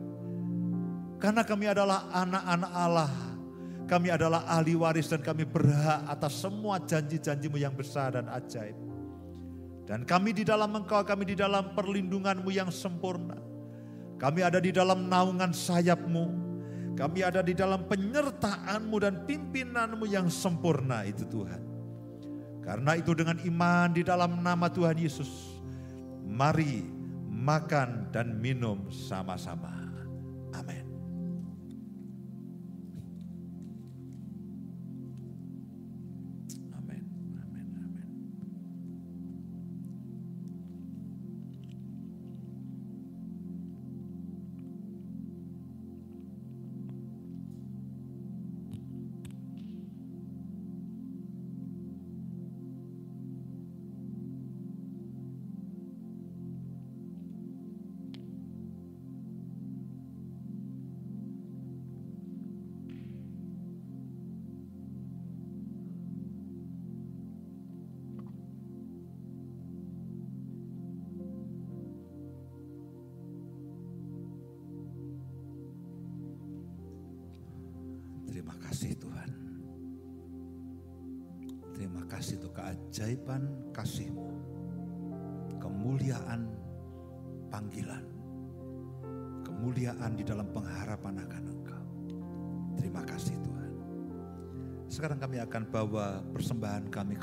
Karena kami adalah anak-anak Allah. Kami adalah ahli waris dan kami berhak atas semua janji-janjimu yang besar dan ajaib. Dan kami di dalam engkau, kami di dalam perlindunganmu yang sempurna. Kami ada di dalam naungan sayapmu. Kami ada di dalam penyertaanmu dan pimpinanmu yang sempurna itu Tuhan. Karena itu dengan iman di dalam nama Tuhan Yesus, mari makan dan minum sama-sama.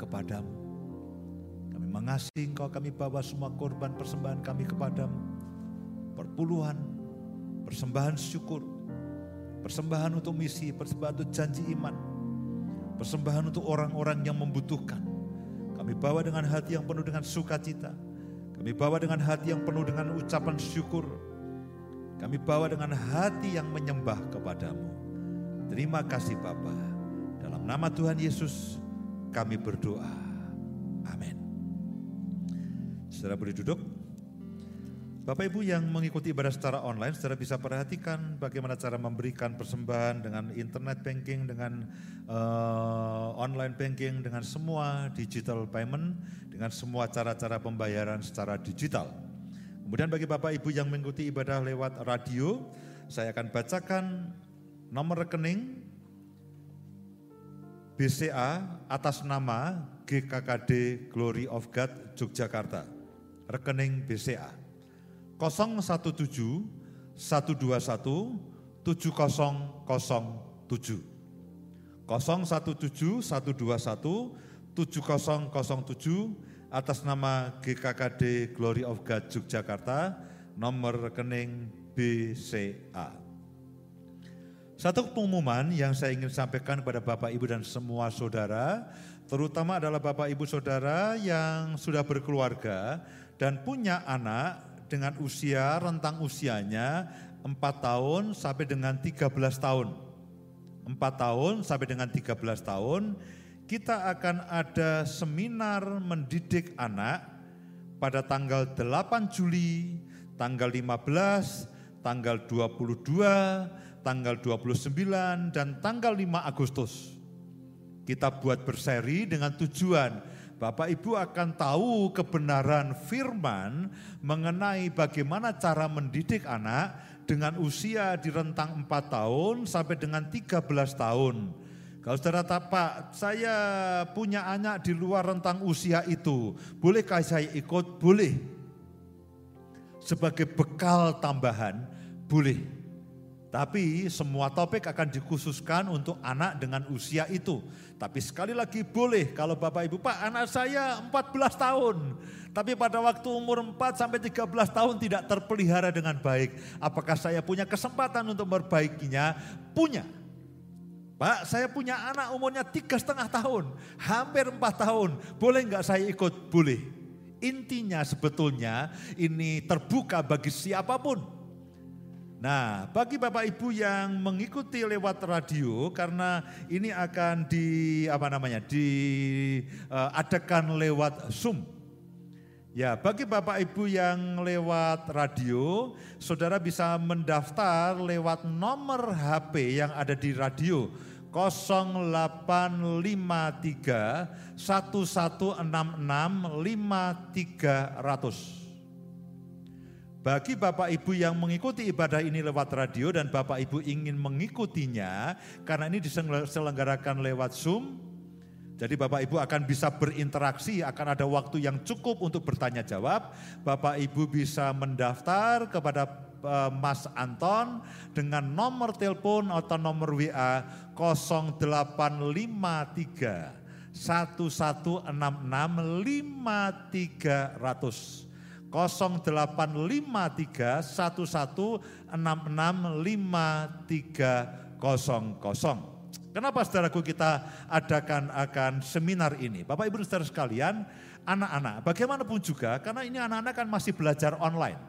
Kepadamu. Kami mengasihi Engkau, kami bawa semua korban persembahan kami kepadamu. Perpuluhan, persembahan syukur, persembahan untuk misi, persembahan untuk janji iman, persembahan untuk orang-orang yang membutuhkan. Kami bawa dengan hati yang penuh dengan sukacita. Kami bawa dengan hati yang penuh dengan ucapan syukur. Kami bawa dengan hati yang menyembah kepadamu. Terima kasih Bapa. Dalam nama Tuhan Yesus kami berdoa. Amin. Saudara boleh duduk. Bapak Ibu yang mengikuti ibadah secara online, saudara bisa perhatikan bagaimana cara memberikan persembahan dengan internet banking, dengan uh, online banking, dengan semua digital payment, dengan semua cara-cara pembayaran secara digital. Kemudian bagi Bapak Ibu yang mengikuti ibadah lewat radio, saya akan bacakan nomor rekening BCA atas nama GKKD Glory of God Yogyakarta. Rekening BCA 017 121 7007 017 017 121 7007 atas nama GKKD Glory of God Yogyakarta nomor rekening BCA. Satu pengumuman yang saya ingin sampaikan kepada Bapak Ibu dan semua saudara, terutama adalah Bapak Ibu saudara yang sudah berkeluarga dan punya anak dengan usia rentang usianya 4 tahun sampai dengan 13 tahun. 4 tahun sampai dengan 13 tahun kita akan ada seminar mendidik anak pada tanggal 8 Juli, tanggal 15, tanggal 22, tanggal 29, dan tanggal 5 Agustus. Kita buat berseri dengan tujuan Bapak Ibu akan tahu kebenaran firman mengenai bagaimana cara mendidik anak dengan usia di rentang 4 tahun sampai dengan 13 tahun kalau saudara Pak, saya punya anak di luar rentang usia itu, bolehkah saya ikut? Boleh. Sebagai bekal tambahan, boleh. Tapi semua topik akan dikhususkan untuk anak dengan usia itu. Tapi sekali lagi boleh kalau Bapak Ibu, Pak anak saya 14 tahun. Tapi pada waktu umur 4 sampai 13 tahun tidak terpelihara dengan baik. Apakah saya punya kesempatan untuk memperbaikinya? Punya. Pak, saya punya anak umurnya tiga setengah tahun, hampir empat tahun. Boleh nggak saya ikut? Boleh. Intinya sebetulnya ini terbuka bagi siapa pun. Nah, bagi Bapak Ibu yang mengikuti lewat radio karena ini akan di apa namanya? diadakan lewat Zoom. Ya, bagi Bapak Ibu yang lewat radio, saudara bisa mendaftar lewat nomor HP yang ada di radio 0853 1166 5300. Bagi Bapak Ibu yang mengikuti ibadah ini lewat radio dan Bapak Ibu ingin mengikutinya karena ini diselenggarakan lewat Zoom. Jadi Bapak Ibu akan bisa berinteraksi, akan ada waktu yang cukup untuk bertanya jawab. Bapak Ibu bisa mendaftar kepada Eh, Mas Anton dengan nomor telepon atau nomor WA 0853 1166 5300 0853 1166 5300. Kenapa saudaraku kita adakan akan seminar ini? Bapak Ibu saudara sekalian, anak-anak bagaimanapun juga karena ini anak-anak kan masih belajar online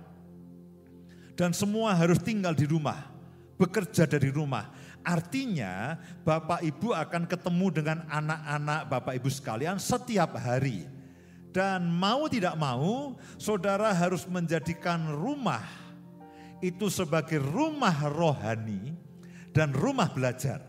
dan semua harus tinggal di rumah, bekerja dari rumah. Artinya Bapak Ibu akan ketemu dengan anak-anak Bapak Ibu sekalian setiap hari. Dan mau tidak mau, saudara harus menjadikan rumah itu sebagai rumah rohani dan rumah belajar.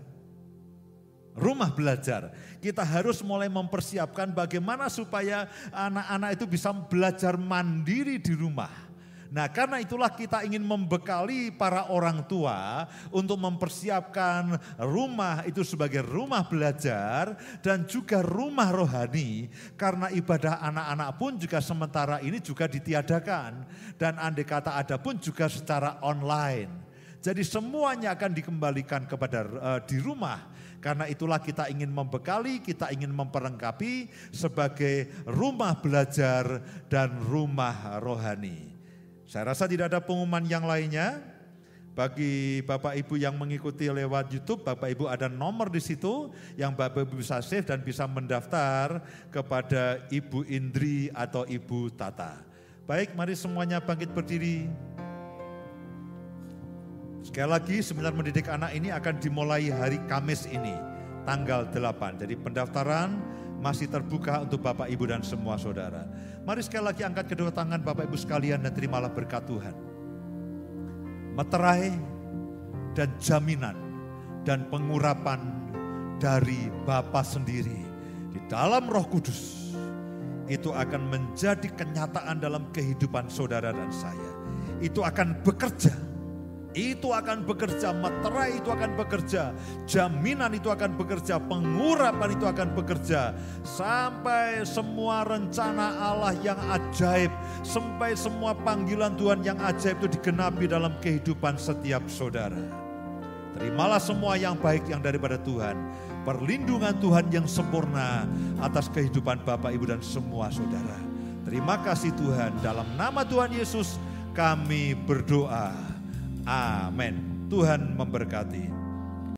Rumah belajar, kita harus mulai mempersiapkan bagaimana supaya anak-anak itu bisa belajar mandiri di rumah Nah karena itulah kita ingin membekali para orang tua untuk mempersiapkan rumah itu sebagai rumah belajar dan juga rumah rohani. Karena ibadah anak-anak pun juga sementara ini juga ditiadakan. Dan andai kata ada pun juga secara online. Jadi semuanya akan dikembalikan kepada uh, di rumah. Karena itulah kita ingin membekali, kita ingin memperlengkapi sebagai rumah belajar dan rumah rohani. Saya rasa tidak ada pengumuman yang lainnya. Bagi Bapak Ibu yang mengikuti lewat YouTube, Bapak Ibu ada nomor di situ yang Bapak Ibu bisa save dan bisa mendaftar kepada Ibu Indri atau Ibu Tata. Baik, mari semuanya bangkit berdiri. Sekali lagi seminar mendidik anak ini akan dimulai hari Kamis ini, tanggal 8. Jadi pendaftaran masih terbuka untuk Bapak, Ibu, dan semua saudara. Mari sekali lagi angkat kedua tangan Bapak Ibu sekalian dan terimalah berkat Tuhan. Meterai dan jaminan dan pengurapan dari Bapa sendiri di dalam roh kudus itu akan menjadi kenyataan dalam kehidupan saudara dan saya. Itu akan bekerja itu akan bekerja, materai itu akan bekerja, jaminan itu akan bekerja, pengurapan itu akan bekerja, sampai semua rencana Allah yang ajaib, sampai semua panggilan Tuhan yang ajaib itu digenapi dalam kehidupan setiap saudara. Terimalah semua yang baik yang daripada Tuhan. Perlindungan Tuhan yang sempurna atas kehidupan Bapak, Ibu, dan semua saudara. Terima kasih Tuhan. Dalam nama Tuhan Yesus kami berdoa. Amin. Tuhan memberkati.